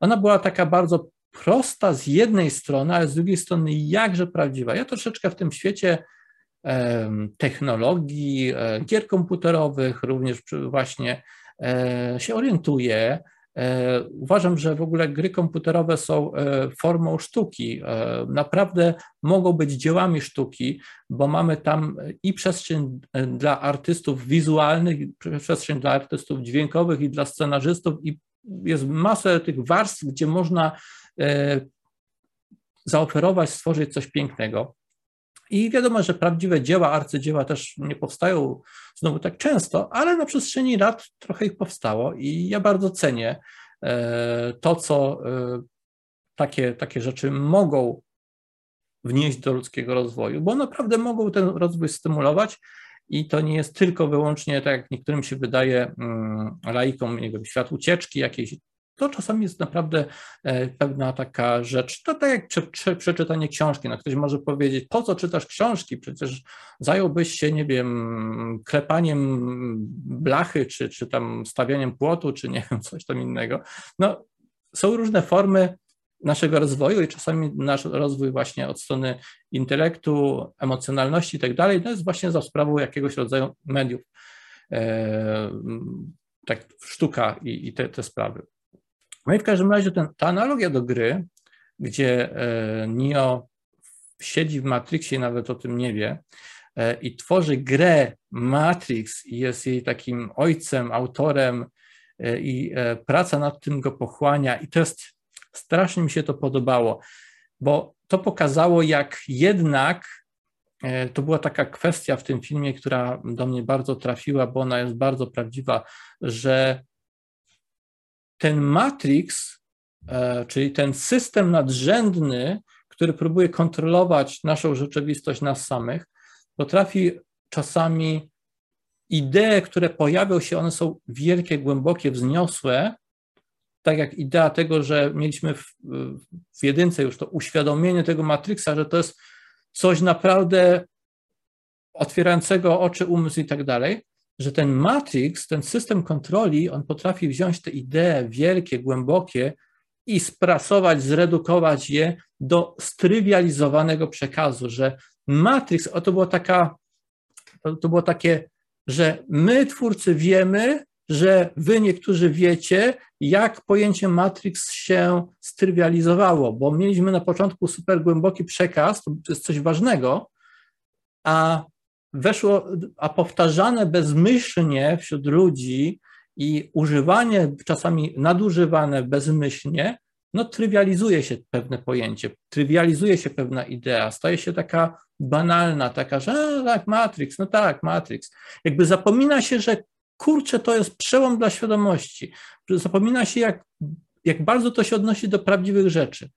Ona była taka bardzo prosta z jednej strony, ale z drugiej strony jakże prawdziwa. Ja troszeczkę w tym świecie technologii, gier komputerowych, również właśnie się orientuje, Uważam, że w ogóle gry komputerowe są formą sztuki. Naprawdę mogą być dziełami sztuki, bo mamy tam i przestrzeń dla artystów wizualnych, i przestrzeń dla artystów dźwiękowych i dla scenarzystów, i jest masę tych warstw, gdzie można zaoferować, stworzyć coś pięknego. I wiadomo, że prawdziwe dzieła, arcydzieła też nie powstają znowu tak często, ale na przestrzeni lat trochę ich powstało i ja bardzo cenię e, to, co e, takie, takie rzeczy mogą wnieść do ludzkiego rozwoju, bo naprawdę mogą ten rozwój stymulować i to nie jest tylko wyłącznie, tak jak niektórym się wydaje, mm, laikom, nie wiem, świat ucieczki, jakiejś to czasami jest naprawdę e, pewna taka rzecz, to tak jak prze, prze, przeczytanie książki. No ktoś może powiedzieć, po co czytasz książki? Przecież zająłbyś się, nie wiem, klepaniem blachy, czy, czy tam stawianiem płotu, czy nie wiem, coś tam innego. No, są różne formy naszego rozwoju i czasami nasz rozwój właśnie od strony intelektu, emocjonalności i tak dalej, to jest właśnie za sprawą jakiegoś rodzaju mediów. E, tak, sztuka i, i te, te sprawy. No i w każdym razie ten, ta analogia do gry, gdzie e, Neo siedzi w Matrixie i nawet o tym nie wie e, i tworzy grę Matrix i jest jej takim ojcem, autorem e, i praca nad tym go pochłania. I to jest, strasznie mi się to podobało, bo to pokazało jak jednak to była taka kwestia w tym filmie, która do mnie bardzo trafiła, bo ona jest bardzo prawdziwa, że ten matrix, e, czyli ten system nadrzędny, który próbuje kontrolować naszą rzeczywistość, nas samych, potrafi czasami idee, które pojawią się, one są wielkie, głębokie, wzniosłe, tak jak idea tego, że mieliśmy w, w jedynce już to uświadomienie tego Matrixa, że to jest coś naprawdę otwierającego oczy, umysł i tak dalej, że ten matrix, ten system kontroli, on potrafi wziąć te idee wielkie, głębokie i sprasować, zredukować je do strywializowanego przekazu, że matrix, o to było taka, to było takie, że my twórcy wiemy, że wy niektórzy wiecie, jak pojęcie Matrix się strywializowało, bo mieliśmy na początku super głęboki przekaz, to jest coś ważnego, a weszło, a powtarzane bezmyślnie wśród ludzi i używanie, czasami nadużywane bezmyślnie, no trywializuje się pewne pojęcie, trywializuje się pewna idea, staje się taka banalna, taka, że no, tak, Matrix, no tak, Matrix. Jakby zapomina się, że kurczę, to jest przełom dla świadomości. Zapomina się, jak, jak bardzo to się odnosi do prawdziwych rzeczy.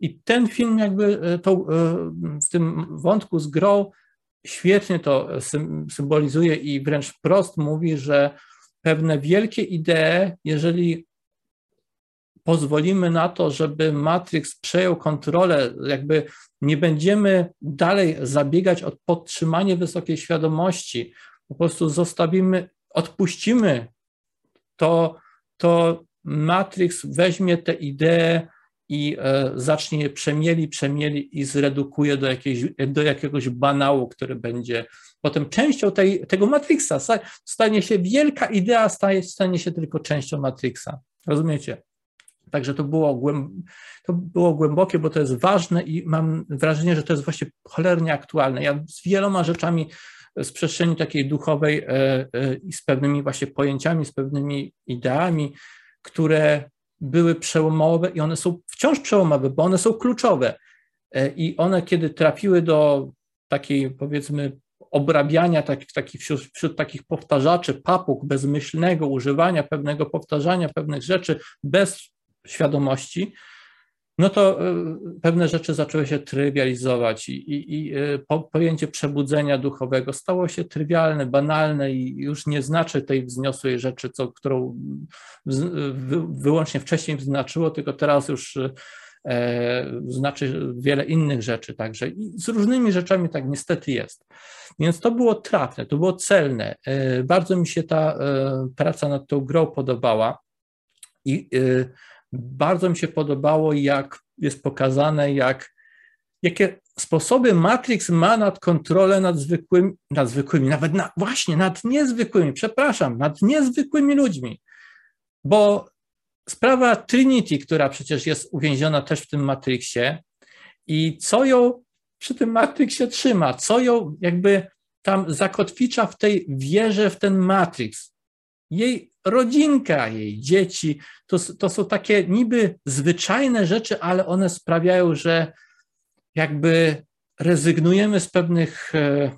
I ten film jakby e, to, e, w tym wątku z grą świetnie to symbolizuje i wręcz wprost mówi, że pewne wielkie idee, jeżeli pozwolimy na to, żeby Matrix przejął kontrolę, jakby nie będziemy dalej zabiegać o podtrzymanie wysokiej świadomości, po prostu zostawimy, odpuścimy, to, to Matrix weźmie te idee i e, zacznie je przemieli, przemieli i zredukuje do, jakiejś, do jakiegoś banału, który będzie potem częścią tej, tego Matrixa. Stanie się wielka idea, stanie się tylko częścią Matrixa. Rozumiecie? Także to było, głęb, to było głębokie, bo to jest ważne i mam wrażenie, że to jest właśnie cholernie aktualne. Ja z wieloma rzeczami z przestrzeni takiej duchowej e, e, i z pewnymi właśnie pojęciami, z pewnymi ideami, które były przełomowe i one są wciąż przełomowe, bo one są kluczowe. E, I one, kiedy trafiły do takiej, powiedzmy, obrabiania tak, takich, wśród, wśród takich powtarzaczy, papug, bezmyślnego używania pewnego powtarzania pewnych rzeczy bez świadomości, no to e, pewne rzeczy zaczęły się trywializować i, i, i po, pojęcie przebudzenia duchowego stało się trywialne, banalne i już nie znaczy tej wzniosłej rzeczy, co, którą wy, wyłącznie wcześniej znaczyło, tylko teraz już e, znaczy wiele innych rzeczy także. I z różnymi rzeczami tak niestety jest. Więc to było trafne, to było celne. E, bardzo mi się ta e, praca nad tą grą podobała i bardzo mi się podobało, jak jest pokazane, jak jakie sposoby Matrix ma nad kontrolę nad zwykłymi, nad zwykłymi, nawet na, właśnie nad niezwykłymi, przepraszam, nad niezwykłymi ludźmi. Bo sprawa Trinity, która przecież jest uwięziona też w tym Matrixie i co ją przy tym Matrixie trzyma, co ją jakby tam zakotwicza w tej wierze w ten Matrix. Jej rodzinka, jej dzieci, to, to są takie niby zwyczajne rzeczy, ale one sprawiają, że jakby rezygnujemy z pewnych e,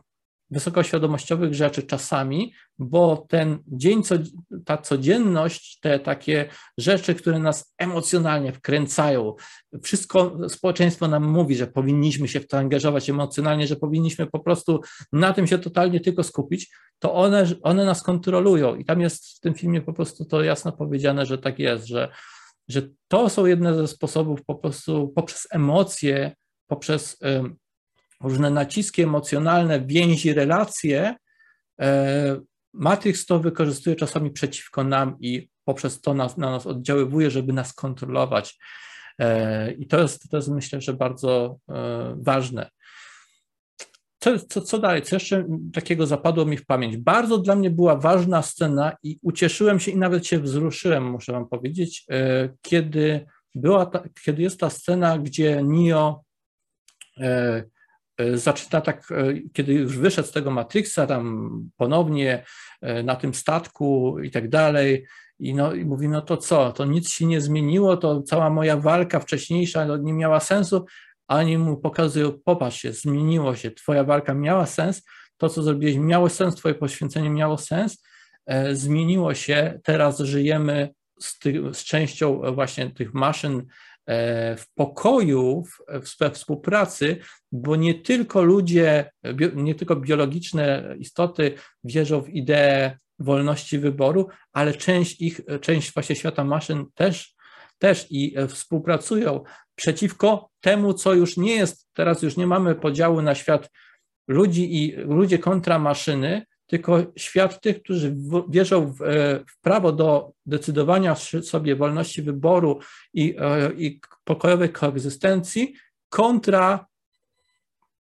wysokoświadomościowych rzeczy czasami, bo ten dzień, ta codzienność, te takie rzeczy, które nas emocjonalnie wkręcają, wszystko społeczeństwo nam mówi, że powinniśmy się w to angażować emocjonalnie, że powinniśmy po prostu na tym się totalnie tylko skupić, to one, one nas kontrolują. I tam jest w tym filmie po prostu to jasno powiedziane, że tak jest, że, że to są jedne ze sposobów po prostu poprzez emocje, poprzez różne naciski emocjonalne, więzi, relacje, e, Matrix to wykorzystuje czasami przeciwko nam i poprzez to na nas oddziaływuje, żeby nas kontrolować. E, I to jest, to jest myślę, że bardzo e, ważne. Co, co, co dalej? Co jeszcze takiego zapadło mi w pamięć? Bardzo dla mnie była ważna scena i ucieszyłem się i nawet się wzruszyłem, muszę wam powiedzieć, kiedy, była ta, kiedy jest ta scena, gdzie Neo E, zaczyna tak, e, kiedy już wyszedł z tego Matrixa, tam ponownie e, na tym statku i tak dalej, i, no, i mówi, no to co, to nic się nie zmieniło, to cała moja walka wcześniejsza no, nie miała sensu, a oni mu pokazują, popatrz się, zmieniło się, twoja walka miała sens, to co zrobiłeś miało sens, twoje poświęcenie miało sens, e, zmieniło się, teraz żyjemy z, ty, z częścią właśnie tych maszyn E, w pokoju, we współpracy, bo nie tylko ludzie, nie tylko biologiczne istoty wierzą w ideę wolności wyboru, ale część ich, część właśnie świata maszyn też, też i współpracują przeciwko temu, co już nie jest, teraz już nie mamy podziału na świat ludzi i ludzie kontra maszyny, tylko świat tych, którzy wierzą w, e, w, prawo do decydowania sobie wolności wyboru i, e, i pokojowej koegzystencji kontra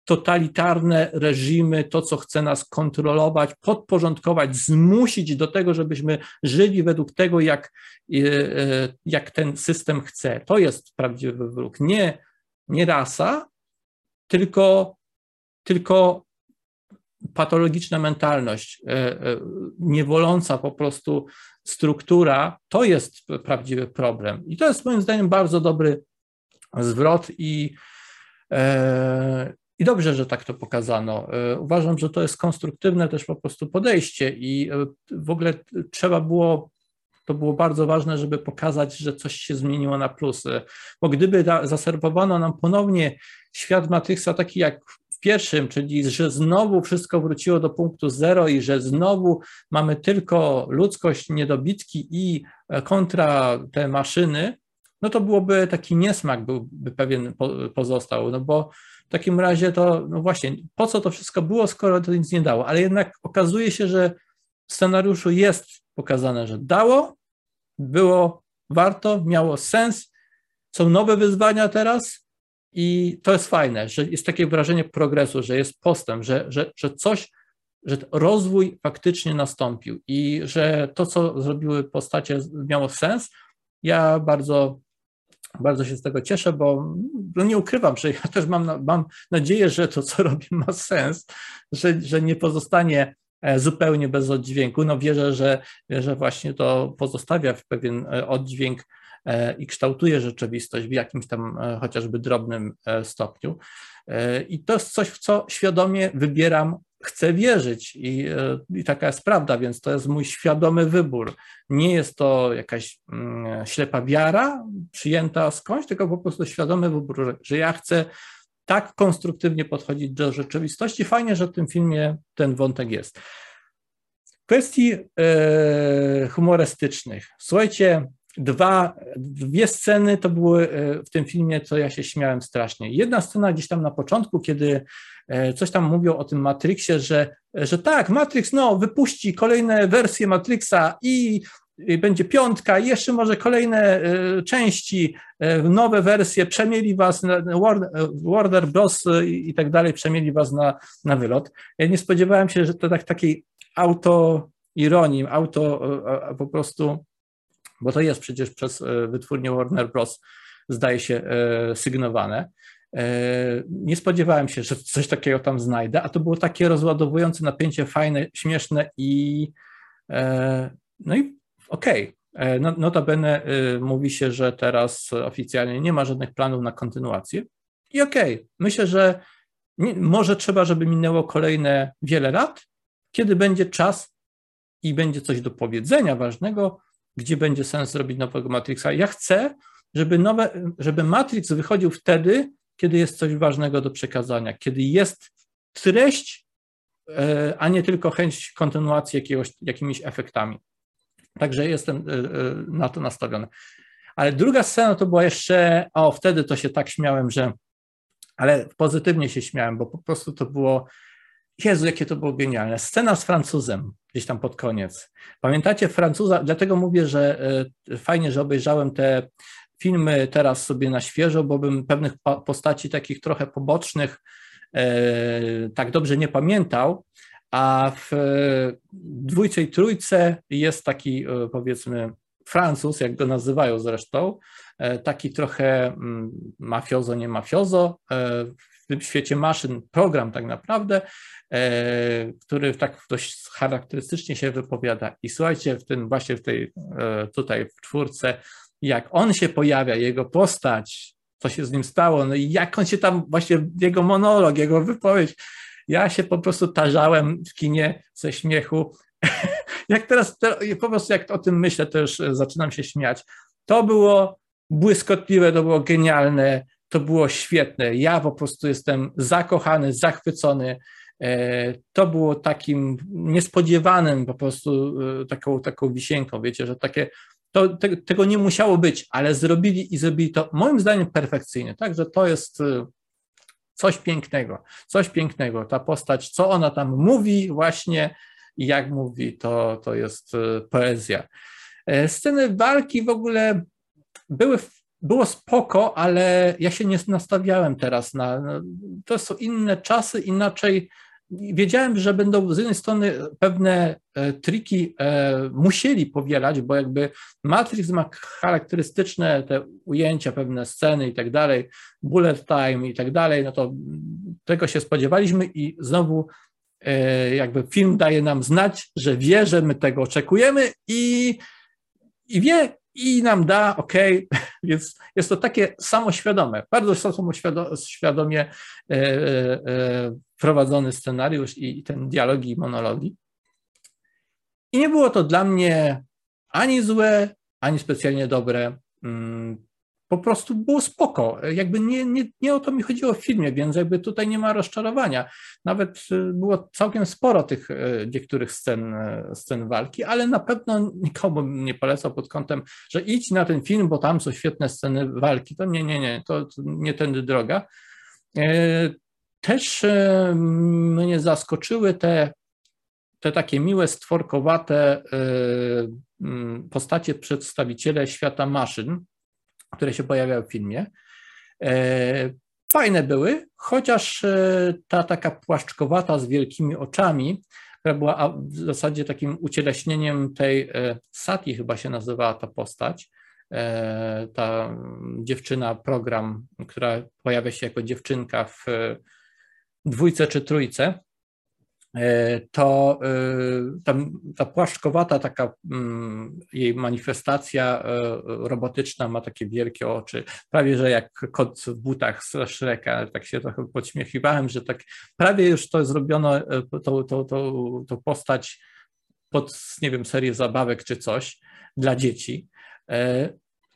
totalitarne reżimy, to co chce nas kontrolować, podporządkować, zmusić do tego, żebyśmy żyli według tego, jak, e, jak ten system chce. To jest prawdziwy wróg. Nie, nie rasa, tylko, tylko patologiczna mentalność, e, e, niewoląca po prostu struktura, to jest prawdziwy problem. I to jest moim zdaniem bardzo dobry zwrot i, e, i dobrze, że tak to pokazano. Uważam, że to jest konstruktywne też po prostu podejście i w ogóle trzeba było to było bardzo ważne, żeby pokazać, że coś się zmieniło na plusy. Bo gdyby zaserwowano nam ponownie świat Matrixa taki jak pierwszym, czyli że znowu wszystko wróciło do punktu zero i że znowu mamy tylko ludzkość, niedobitki i e, kontra te maszyny, no to byłoby taki niesmak, byłby pewien pozostał, no bo w takim razie to, no właśnie, po co to wszystko było, skoro to nic nie dało, ale jednak okazuje się, że w scenariuszu jest pokazane, że dało, było warto, miało sens, są nowe wyzwania teraz, i to jest fajne, że jest takie wrażenie progresu, że jest postęp, że, że, że coś, że rozwój faktycznie nastąpił i że to, co zrobiły postacie, miało sens. Ja bardzo, bardzo się z tego cieszę, bo no nie ukrywam, że ja też mam, mam nadzieję, że to, co robię, ma sens, że, że nie pozostanie e, zupełnie bez oddźwięku. No wierzę, że, że właśnie to pozostawia w pewien e, oddźwięk i kształtuje rzeczywistość w jakimś tam e, chociażby drobnym e, stopniu. I to jest coś, w co świadomie wybieram, chcę wierzyć i, i taka jest prawda, więc to jest mój świadomy wybór. Nie jest to jakaś mm, ślepa wiara przyjęta skądś, tylko po prostu świadomy wybór, że ja chcę tak konstruktywnie podchodzić do rzeczywistości. Fajnie, że w tym filmie ten wątek jest. W kwestii humorystycznych. Słuchajcie, dwa, dwie sceny to były e, w tym filmie, co ja się śmiałem strasznie. Jedna scena gdzieś tam na początku, kiedy e, coś tam mówią o tym Matrixie, że, że tak, Matrix no, wypuści kolejne wersje Matrixa i będzie piątka, jeszcze może kolejne części, nowe wersje, przemieli was, Warner Bros. i tak dalej, przemieli was na, na wylot. Ja nie spodziewałem się, że to tak takiej auto ironii, auto po prostu, bo to jest przecież przez wytwórnię Warner Bros. zdaje się sygnowane. Nie spodziewałem się, że coś takiego tam znajdę, a to było takie rozładowujące napięcie, fajne, śmieszne i no i okej. Okay. No, notabene mówi się, że teraz oficjalnie nie ma żadnych planów na kontynuację. I okej, okay. myślę, że może trzeba, żeby minęło kolejne wiele lat, kiedy będzie czas i będzie coś do powiedzenia ważnego, gdzie będzie sens zrobić nowego Matrixa. Ja chcę, żeby, nowe, żeby Matrix wychodził wtedy, kiedy jest coś ważnego do przekazania, kiedy jest treść, e, a nie tylko chęć kontynuacji jakiegoś, jakimiś efektami. Także jestem e, e, na to nastawiony. Ale druga scena to była jeszcze, o wtedy to się tak śmiałem, że, ale pozytywnie się śmiałem, bo po prostu to było, Jezu, jakie to było genialne. Scena z Francuzem, gdzieś tam pod koniec. Pamiętacie Francuza, dlatego mówię, że fajnie, że obejrzałem te filmy teraz sobie na świeżo, bo bym pewnych postaci takich trochę pobocznych e, tak dobrze nie pamiętał, a w dwójce i trójce jest taki e, powiedzmy Francuz, jak go nazywają zresztą, e, taki trochę mm, mafiozo, nie mafiozo, w tym świecie maszyn program tak naprawdę, który tak dość charakterystycznie się wypowiada. I słuchajcie, w tym właśnie w tej tutaj w czwórce jak on się pojawia, jego postać, co się z nim stało, no i jak on się tam, właśnie jego monolog, jego wypowiedź, ja się po prostu tarzałem w kinie ze śmiechu. jak teraz, po prostu jak o tym myślę, to już zaczynam się śmiać. To było błyskotliwe, to było genialne, to było świetne. Ja po prostu jestem zakochany, zachwycony. E, to było takim niespodziewanym po prostu e, taką, taką wisienką, wiecie, że takie to, te, tego nie musiało być, ale zrobili i zrobili to moim zdaniem perfekcyjnie. Także to jest coś pięknego, coś pięknego. Ta postać, co ona tam mówi właśnie i jak mówi, to, to jest y, poezja. E, sceny walki w ogóle były, było spoko, ale ja się nie nastawiałem teraz na, to są inne czasy, inaczej wiedziałem, że będą z jednej strony pewne e, triki e, musieli powielać, bo jakby Matrix ma charakterystyczne te ujęcia, pewne sceny i tak dalej, bullet time i tak dalej, no to tego się spodziewaliśmy i znowu jakby film daje nam znać, że wie, że my tego oczekujemy i, i wie i nam da, ok, więc jest to takie samoświadome, bardzo samoświadomie prowadzony scenariusz i ten dialogi i monologi. I nie było to dla mnie ani złe, ani specjalnie dobre. Mm, po prostu było spoko. Jakby nie, nie, nie o to mi chodziło w filmie, więc jakby tutaj nie ma rozczarowania. Nawet y, było całkiem sporo tych y, niektórych scen, y, scen walki, ale na pewno nikomu nie polecał pod kątem, że idź na ten film, bo tam są świetne sceny walki. To nie, nie, nie, to, nie tędy droga. Też mnie zaskoczyły te, te takie miłe, stworkowate e, postacie przedstawiciele świata maszyn, które się pojawiały w filmie. E, fajne były, chociaż ta taka płaszczkowata z wielkimi oczami, która była w zasadzie takim ucieleśnieniem tej Sati chyba się nazywała ta postać, ta dziewczyna, program, która pojawia się jako dziewczynka w dwójce czy trójce, e, to e, tam ta płaszczkowata taka mm, jej manifestacja e, robotyczna ma takie wielkie oczy, prawie że jak kot w butach z Shreka, tak się trochę podśmiechiwałem, że tak prawie już to zrobiono, tą to, to, to postać pod, nie wiem, serię zabawek czy coś dla dzieci,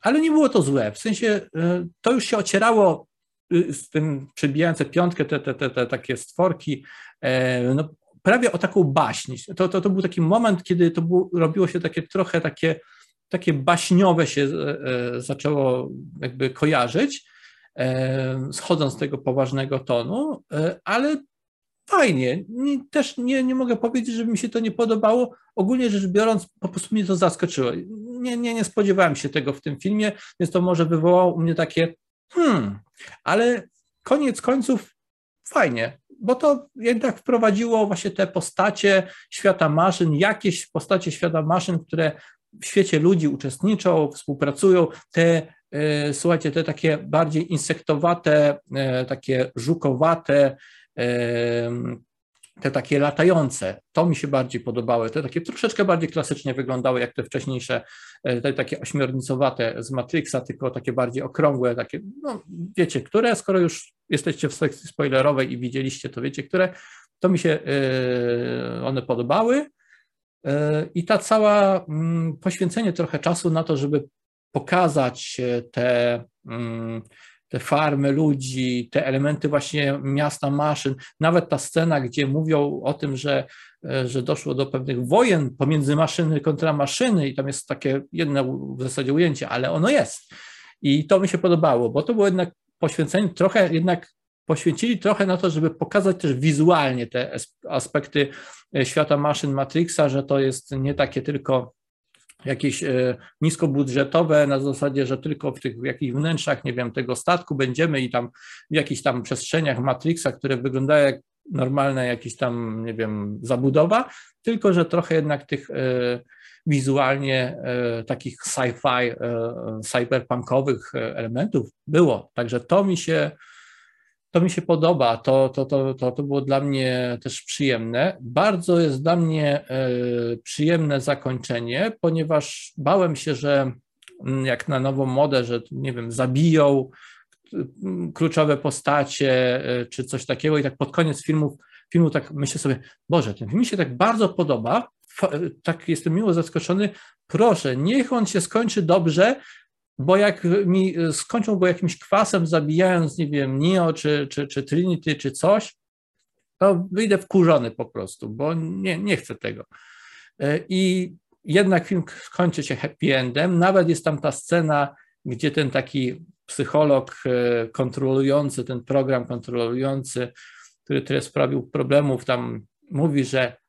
ale nie było to złe, w sensie to już się ocierało Y, z tym przybijające piątkę, te, te, te, te takie stworki, e, no, prawie o taką baśń. To, to, to był taki moment, kiedy to było, robiło się takie trochę takie, takie baśniowe się e, e, zaczęło jakby kojarzyć, schodząc z tego poważnego tonu, ale fajnie. Nie, też nie, nie mogę powiedzieć, że mi się to nie podobało. Ogólnie rzecz biorąc, po prostu mnie to zaskoczyło. Nie, nie, nie spodziewałem się tego w tym filmie, więc to może wywołało u mnie takie hmm, ale koniec końców fajnie, bo to jednak wprowadziło właśnie te postacie świata maszyn, jakieś postacie świata maszyn, które w świecie ludzi uczestniczą, współpracują, te e, słuchajcie, te takie bardziej insektowate, e, takie żukowate, e, te takie latające, to mi się bardziej podobały, te takie troszeczkę bardziej klasycznie wyglądały jak te wcześniejsze, te takie ośmiornicowate z Matrixa, tylko takie bardziej okrągłe, takie, no wiecie, które, skoro już jesteście w sekcji spoilerowej i widzieliście, to wiecie, które, to mi się one podobały, i ta cała mm, poświęcenie trochę czasu na to, żeby pokazać te, mm, te farmy ludzi, te elementy właśnie miasta maszyn, nawet ta scena, gdzie mówią o tym, że, że doszło do pewnych wojen pomiędzy maszyny kontra maszyny i tam jest takie jedno w zasadzie ujęcie, ale ono jest. I to mi się podobało, bo to było jednak poświęcenie trochę jednak poświęcili trochę na to, żeby pokazać też wizualnie te aspekty e, świata maszyn Matrixa, że to jest nie takie tylko jakieś e, niskobudżetowe na zasadzie, że tylko w tych jakichś wnętrzach, nie wiem, tego statku będziemy i tam w jakichś tam przestrzeniach Matrixa, które wyglądają jak normalne jakieś tam, nie wiem, zabudowa, tylko że trochę jednak tych e, wizualnie takich sci-fi, cyberpunkowych elementów było. Także to mi się to mi się podoba, to, to, to, to, to było dla mnie też przyjemne. Bardzo jest dla mnie e, przyjemne zakończenie, ponieważ bałem się, że mm, jak na nową modę, że nie wiem, zabiją mm, kluczowe postacie e, czy coś takiego i tak pod koniec filmów, filmu tak myślę sobie, Boże, ten film mi się tak bardzo podoba, tak jestem miło zaskoczony, proszę, niech on się skończy dobrze, bo jak mi skończą go jakimś kwasem, zabijając, nie wiem, Neo czy, czy, czy Trinity czy coś, to wyjdę wkurzony po prostu, bo nie, nie chcę tego. E, I jednak film kończy się happy endem. Nawet jest tam ta scena, gdzie ten taki psycholog e, kontrolujący, ten program kontrolujący, który tyle sprawił problemów, tam mówi, że E,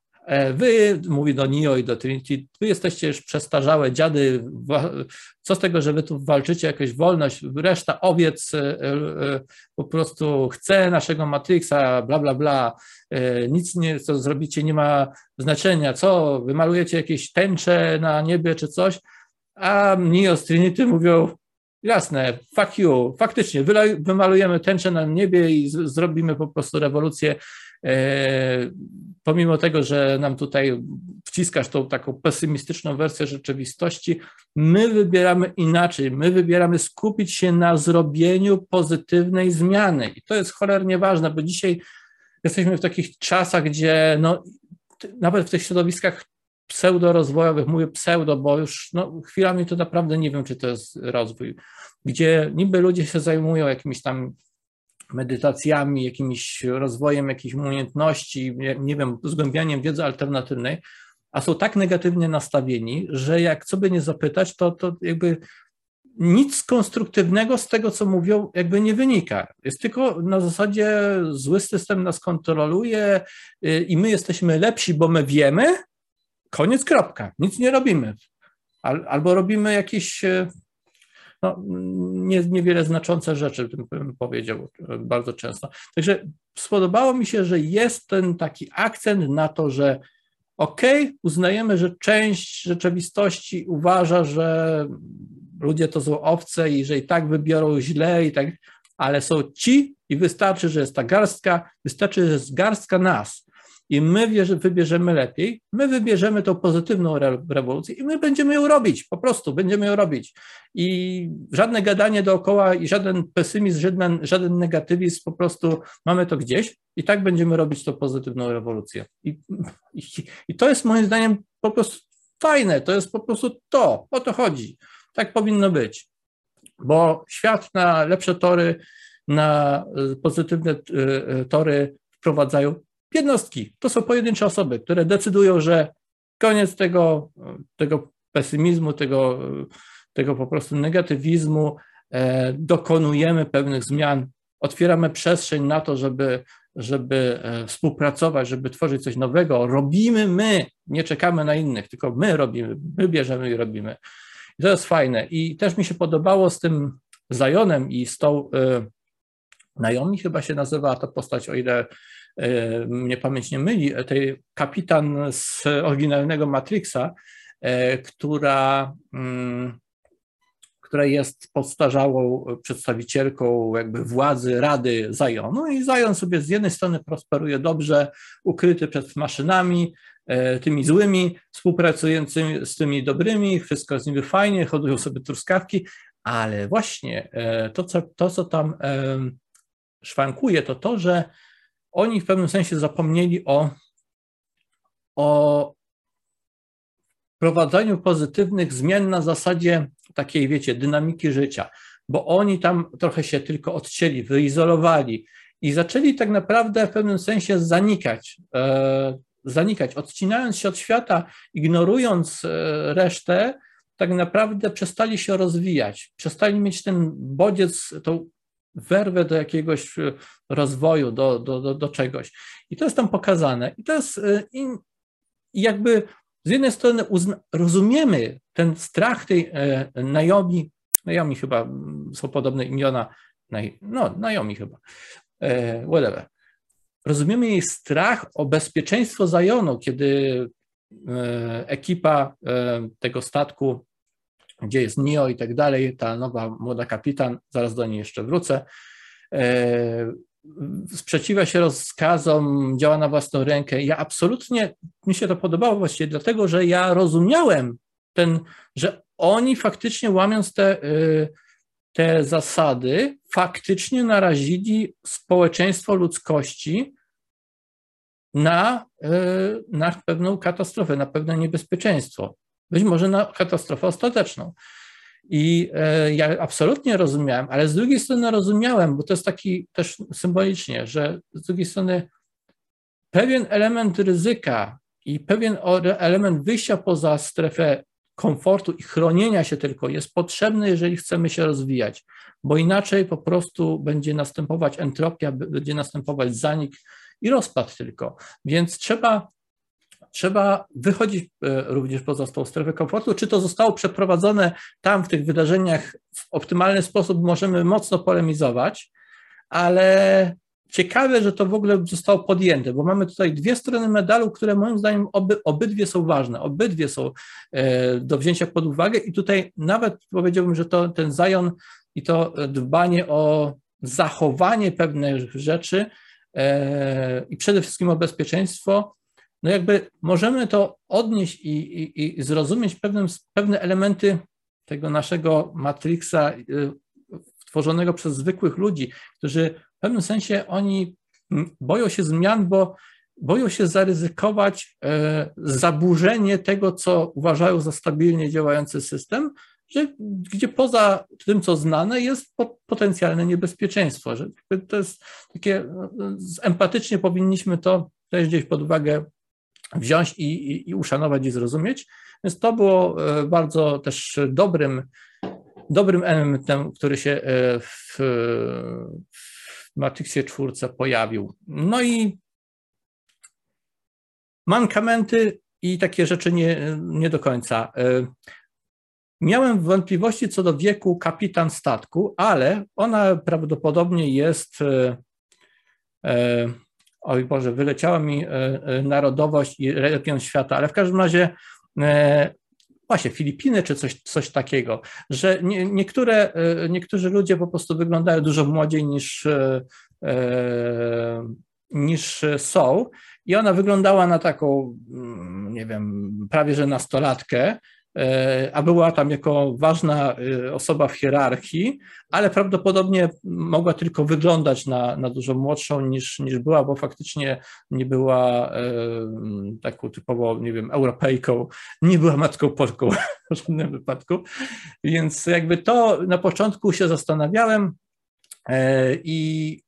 wy, mówi do Nio i do Trinity, wy jesteście już przestarzałe dziady, co z tego, że wy tu walczycie jakąś wolność, reszta owiec e, e, po prostu chce naszego Matrixa, bla, bla, bla, nic nie, co zrobicie nie ma znaczenia, co, wymalujecie jakieś tęcze na niebie czy coś, a Nio z Trinity mówią, Jasne, fuck you. Faktycznie, wymalujemy tęczę na niebie i zrobimy po prostu rewolucję E, pomimo tego, że nam tutaj wciskasz tą taką pesymistyczną wersję rzeczywistości, my wybieramy inaczej. My wybieramy skupić się na zrobieniu pozytywnej zmiany. I to jest cholernie ważne, bo dzisiaj jesteśmy w takich czasach, gdzie no, nawet w tych środowiskach pseudo-rozwojowych, mówię pseudo, bo już no, chwilami to naprawdę nie wiem, czy to jest rozwój, gdzie niby ludzie się zajmują jakimiś tam medytacjami, jakimś rozwojem jakichś umiejętności, nie wiem, zgłębianiem wiedzy alternatywnej, a są tak negatywnie nastawieni, że jak co by nie zapytać, to, to jakby nic konstruktywnego z tego, co mówią, jakby nie wynika. Jest tylko na zasadzie zły system nas kontroluje y, i my jesteśmy lepsi, bo my wiemy, koniec, kropka, nic nie robimy. Albo robimy jakieś y, no, nie, niewiele znaczące rzeczy, bym powiedział bardzo często. Także spodobało mi się, że jest ten taki akcent na to, że ok, uznajemy, że część rzeczywistości uważa, że ludzie to są owce i że i tak wybiorą źle i tak, ale są ci i wystarczy, że jest ta garstka, wystarczy, że jest garstka nas, i my wybierzemy lepiej, my wybierzemy tą pozytywną rewolucję i my będziemy ją robić, po prostu będziemy ją robić. I żadne gadanie dookoła i żaden pesymizm, żaden, żaden negatywizm, po prostu mamy to gdzieś i tak będziemy robić tą pozytywną rewolucję. I, i, i to jest moim zdaniem po prostu fajne, to jest po prostu to, o to chodzi. Tak powinno być, bo świat na lepsze tory, na pozytywne y, y, tory wprowadzają jednostki. To są pojedyncze osoby, które decydują, że koniec tego, tego pesymizmu, tego, tego po prostu negatywizmu, e, dokonujemy pewnych zmian, otwieramy przestrzeń na to, żeby żeby e, współpracować, żeby tworzyć coś nowego, robimy my, nie czekamy na innych, tylko my robimy, my bierzemy i robimy. I to jest fajne. I też mi się podobało z tym Zajonem i z tą y, Naomi chyba się nazywała ta postać, o ile mnie pamięć nie myli, tej kapitan z oryginalnego Matrixa, y, która y, która jest podstarzałą przedstawicielką jakby władzy Rady Zajonu i Zajon sobie z jednej strony prosperuje dobrze, ukryty przed maszynami, e, tymi złymi, współpracującymi z tymi dobrymi, wszystko z nimi fajnie, hodują sobie truskawki, ale właśnie e, to, co, to, co tam e, szwankuje, to to, że oni w pewnym sensie zapomnieli o, o prowadzeniu pozytywnych zmian na zasadzie takiej, wiecie, dynamiki życia, bo oni tam trochę się tylko odcięli, wyizolowali i zaczęli tak naprawdę w pewnym sensie zanikać, e, zanikać, odcinając się od świata, ignorując e, resztę, tak naprawdę przestali się rozwijać, przestali mieć ten bodziec, tą werwę do jakiegoś e, rozwoju, do, do, do, do czegoś. I to jest tam pokazane. I to jest e, jakby z jednej strony rozumiemy ten strach tej e, Naomi, Naomi chyba są podobne imiona, no Naomi chyba, whatever. Rozumiemy jej strach o bezpieczeństwo Zajonu, kiedy ekipa tego statku, gdzie jest Nio i tak dalej, ta nowa młoda kapitan, zaraz do niej jeszcze wrócę, e, sprzeciwia się rozkazom, działa na własną rękę. Ja absolutnie, mi się to podobało właściwie dlatego, że ja rozumiałem ten, że oni faktycznie łamiąc te, y, te zasady, faktycznie narazili społeczeństwo ludzkości na, y, na pewną katastrofę, na pewne niebezpieczeństwo. Być może na katastrofę ostateczną. I e, ja absolutnie rozumiałem, ale z drugiej strony rozumiałem, bo to jest taki też symbolicznie, że z drugiej strony pewien element ryzyka i pewien element wyjścia poza strefę komfortu i chronienia się tylko jest potrzebny, jeżeli chcemy się rozwijać, bo inaczej po prostu będzie następować entropia, będzie następować zanik i rozpad tylko. Więc trzeba trzeba wychodzić e, również poza tą strefę komfortu. Czy to zostało przeprowadzone tam w tych wydarzeniach w optymalny sposób, możemy mocno polemizować, ale ciekawe, że to w ogóle zostało podjęte, bo mamy tutaj dwie strony medalu, które moim zdaniem oby, obydwie są ważne, obydwie są e, do wzięcia pod uwagę i tutaj nawet powiedziałbym, że to ten Zion i to dbanie o zachowanie pewnych rzeczy e, i przede wszystkim o bezpieczeństwo no jakby możemy to odnieść i, i, i zrozumieć pewne, pewne elementy tego naszego Matrixa y, tworzonego przez zwykłych ludzi, którzy w pewnym sensie oni boją się zmian, bo boją się zaryzykować e, zaburzenie tego, co uważają za stabilnie działający system, że, gdzie poza tym, co znane, jest potencjalne niebezpieczeństwo. Że to jest takie, no, empatycznie powinniśmy to też gdzieś pod uwagę wziąć i, i, i uszanować i zrozumieć. Więc to było e, bardzo też dobrym, dobrym elementem, który się e, w, w Matrixie czwórce pojawił. No i mankamenty i takie rzeczy nie, nie do końca. E, miałem wątpliwości co do wieku kapitan statku, ale ona prawdopodobnie jest oj Boże, wyleciała mi e, e, narodowość i region świata, ale w każdym razie e, właśnie Filipiny czy coś, coś takiego, że nie, niektóre, niektórzy ludzie po prostu wyglądają dużo młodziej niż, niż są i ona wyglądała na taką, mm, nie wiem, prawie że nastolatkę, a była tam jako ważna e, osoba w hierarchii, ale prawdopodobnie mogła tylko wyglądać na, na dużo młodszą niż, niż była, bo faktycznie nie była e, taką typowo, nie wiem, Europejką, nie była matką Polką w żadnym wypadku. Więc jakby to na początku się zastanawiałem i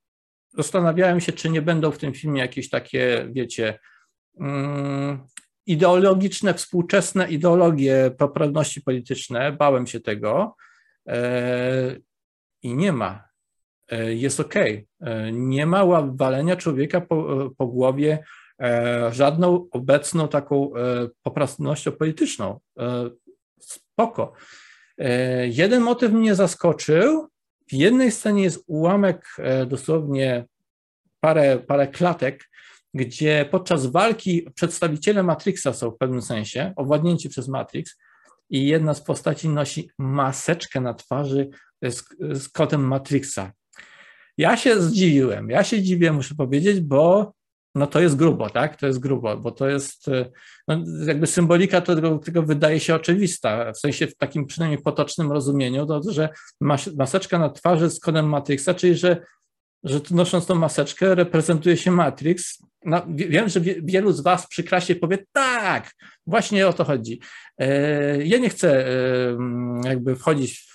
zastanawiałem się, czy nie będą w tym filmie jakieś takie, wiecie, mm, ideologiczne, współczesne ideologie poprawności polityczne, bałem się tego e, i nie ma. jest ok. Nie ma walenia człowieka po, po głowie żadną obecną taką poprawnością polityczną. Spoko. Jeden motyw mnie zaskoczył. W jednej scenie jest ułamek, dosłownie parę, parę klatek, gdzie podczas walki przedstawiciele Matrixa są w pewnym sensie owładnięci przez Matrix i jedna z postaci nosi maseczkę na twarzy z, z kodem Matrixa. Ja się zdziwiłem, ja się dziwię, muszę powiedzieć, bo no to jest grubo, tak? To jest grubo, bo to jest no jakby symbolika tego, tego wydaje się oczywista, w sensie w takim przynajmniej potocznym rozumieniu, to, że maseczka na twarzy z kodem Matrixa, czyli że że nosząc tą maseczkę reprezentuje się Matrix. No, wiem, że wielu z Was przy klasie powie, tak, właśnie o to chodzi. E, ja nie chcę e, jakby wchodzić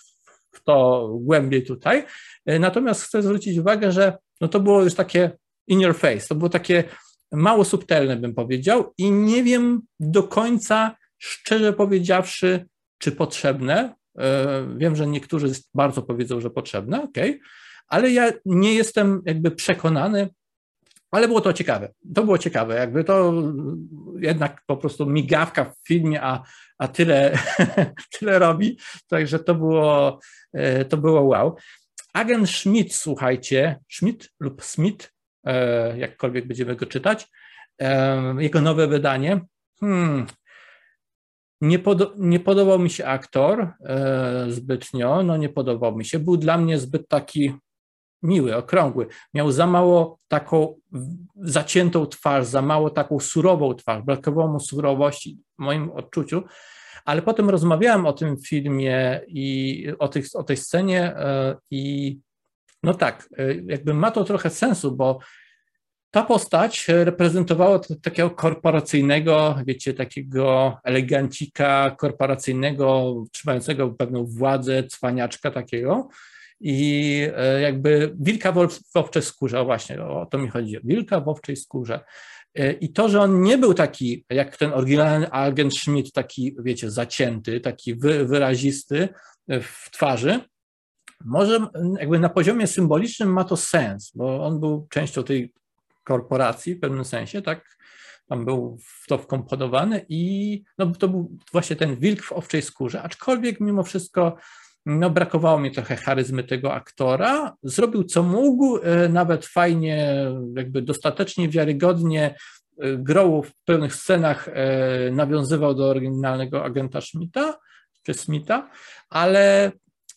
w to głębiej tutaj, e, natomiast chcę zwrócić uwagę, że no to było już takie in your face, to było takie mało subtelne, bym powiedział, i nie wiem do końca, szczerze powiedziawszy, czy potrzebne. Wiem, że niektórzy bardzo powiedzą, że potrzebne, ok, ale ja nie jestem jakby przekonany, ale było to ciekawe. To było ciekawe, jakby to jednak po prostu migawka w filmie, a, a tyle, tyle robi, także to było, e, to było wow. Agent Schmidt, słuchajcie, Schmidt lub Smith, e, jakkolwiek będziemy go czytać, e, jego nowe wydanie. Hmm, nie, nie, podobał mi się aktor zbytnio, no nie podobał mi się. Był dla mnie zbyt taki miły, okrągły. Miał za mało taką zaciętą twarz, za mało taką surową twarz, brakowało mu surowości w moim odczuciu, ale potem rozmawiałem o tym filmie i o, tych, o tej scenie e, i no tak, e, jakby ma to trochę sensu, bo ta postać reprezentowała takiego korporacyjnego, wiecie, takiego elegancika korporacyjnego, trzymającego pewną władzę, cwaniaczka takiego, i e, jakby wilka w owczej skórze, właśnie, o to mi chodzi, wilka w owczej skórze. E, I to, że on nie był taki, jak ten oryginalny agent Schmidt, taki, wiecie, zacięty, taki wy, wyrazisty w twarzy, może jakby na poziomie symbolicznym ma to sens, bo on był częścią tej korporacji w pewnym sensie, tak? Tam był w to wkomponowany i no, to był właśnie ten wilk w owczej skórze, aczkolwiek mimo wszystko no brakowało mi trochę charyzmy tego aktora. Zrobił co mógł, e, nawet fajnie, jakby dostatecznie wiarygodnie e, grał w pewnych scenach, e, nawiązywał do oryginalnego agenta Schmidta, czy Smitha, ale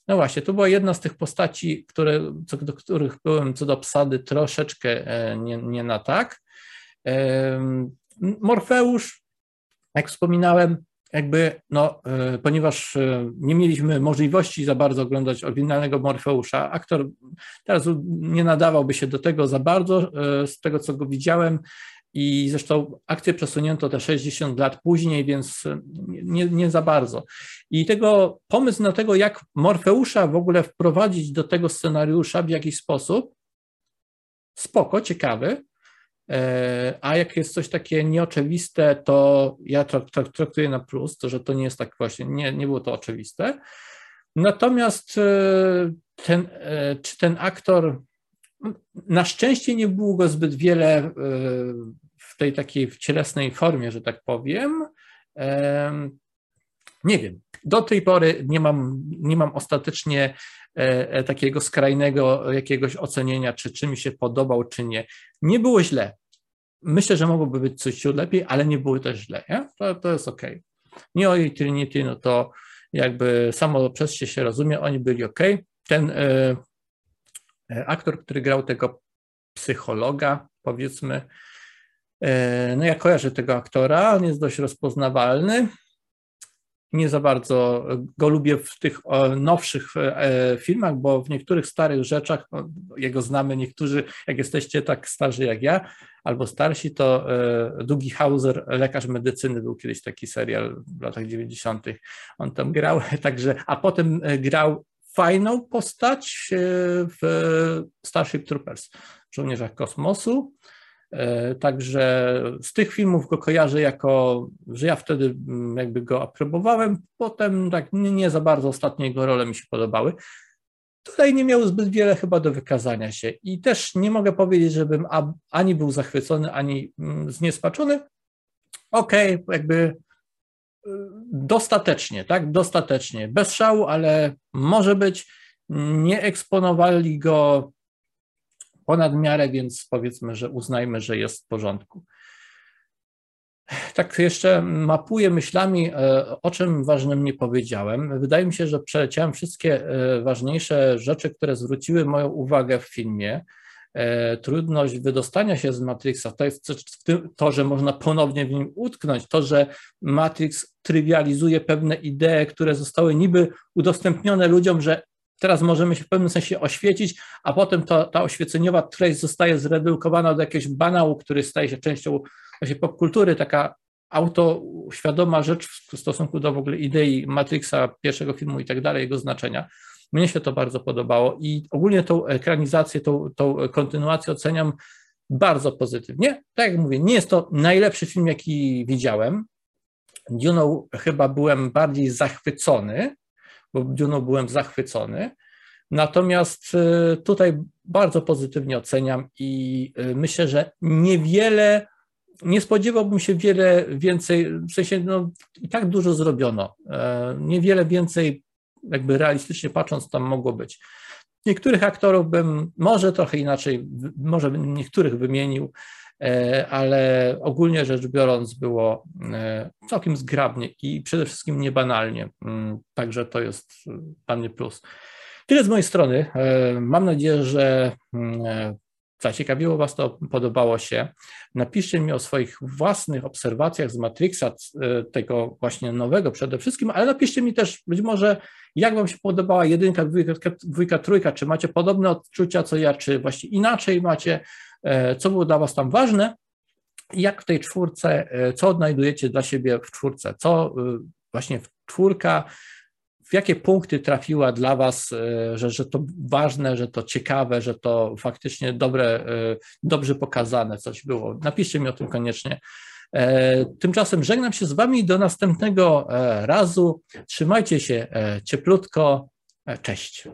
no właśnie, to była jedna z tych postaci, które, co do których byłem co do obsady troszeczkę nie, nie na tak. Morfeusz, jak wspominałem, jakby, no, e, ponieważ e, nie mieliśmy możliwości za bardzo oglądać oryginalnego Morfeusza, aktor teraz nie nadawałby się do tego za bardzo, e, z tego co go widziałem, i zresztą akcję przesunięto te 60 lat później, więc nie, nie za bardzo. I tego pomysł na tego, jak Morfeusza w ogóle wprowadzić do tego scenariusza w jakiś sposób, spoko, ciekawy, a jak jest coś takie nieoczywiste, to ja traktuję na plus, to że to nie jest tak właśnie, nie, nie było to oczywiste. Natomiast e, ten, e, czy ten aktor, na szczęście nie było go zbyt wiele w tej takiej cielesnej formie, że tak powiem. Nie wiem. Do tej pory nie mam, nie mam ostatecznie takiego skrajnego jakiegoś ocenienia, czy, czy mi się podobał, czy nie. Nie było źle. Myślę, że mogłoby być coś lepiej, ale nie było też źle. Nie? To, to jest ok. Nie o Trinity, no to jakby samo przez się się rozumie, oni byli ok. Ten e, e, aktor, który grał tego psychologa, powiedzmy, e, no ja kojarzę tego aktora, on jest dość rozpoznawalny nie za bardzo go lubię w tych nowszych e, filmach, bo w niektórych starych rzeczach, no, jego znamy niektórzy, jak jesteście tak starzy jak ja, albo starsi, to e, Dougie Hauser, lekarz medycyny, był kiedyś taki serial w latach 90. On tam grał, także, a potem e, grał fajną postać w Starship Troopers, żołnierzach kosmosu. E, także z tych filmów go kojarzę jako, że ja wtedy mm, jakby go aprobowałem, potem tak nie, nie za bardzo ostatnie jego role mi się podobały. tutaj nie miał zbyt wiele chyba do wykazania się. I też nie mogę powiedzieć, żebym ani był zachwycony, ani mm, zniespaczony. Okej, okay, jakby y, dostatecznie, tak, dostatecznie, bez szału, ale może być, nie eksponowali go ponad miarę, więc powiedzmy, że uznajmy, że jest w porządku. Tak jeszcze mapuję myślami, e, o czym ważnym nie powiedziałem. Wydaje mi się, że przeleciałem wszystkie e, ważniejsze rzeczy, które zwróciły moją uwagę w filmie. E, trudność wydostania się z Matrixa, to jest to, że można ponownie w nim utknąć, to, że Matrix trywializuje pewne idee, które zostały niby udostępnione ludziom, że teraz możemy się w pewnym sensie oświecić, a potem to, ta oświeceniowa treść zostaje zredukowana do jakiegoś banału, który staje się częścią właśnie popkultury, taka autoświadoma rzecz w stosunku do w ogóle idei Matrixa, pierwszego filmu i tak dalej, jego znaczenia. Mnie się to bardzo podobało i ogólnie tą ekranizację, tą, tą kontynuację oceniam bardzo pozytywnie. Tak jak mówię, nie jest to najlepszy film, jaki widziałem. Duną chyba byłem bardziej zachwycony, bo Duną byłem zachwycony. Natomiast y, tutaj bardzo pozytywnie oceniam i y, myślę, że niewiele, nie spodziewałbym się wiele więcej, w sensie no, i tak dużo zrobiono. E, niewiele więcej, jakby realistycznie patrząc, tam mogło być. Niektórych aktorów bym może trochę inaczej, może niektórych wymienił, ale ogólnie rzecz biorąc było e, całkiem zgrabnie i przede wszystkim niebanalnie. Mm, także to jest dla plus. Tyle z mojej strony. E, mam nadzieję, że mm, zaciekawiło Was to, podobało się. Napiszcie mi o swoich własnych obserwacjach z Matrixa, tego właśnie nowego przede wszystkim, ale napiszcie mi też być może, jak Wam się podobała jedynka, dwójka, dwójka trójka, czy macie podobne odczucia co ja, czy właśnie inaczej macie, e, co było dla Was tam ważne, jak w tej czwórce, e, co odnajdujecie dla siebie w czwórce, co właśnie w czwórka w jakie punkty trafiła dla Was, e, że, że to ważne, że to ciekawe, że to faktycznie dobre, e, dobrze pokazane coś było. Napiszcie mi o tym koniecznie. E, tymczasem żegnam się z Wami do następnego razu. Trzymajcie się cieplutko. Cześć.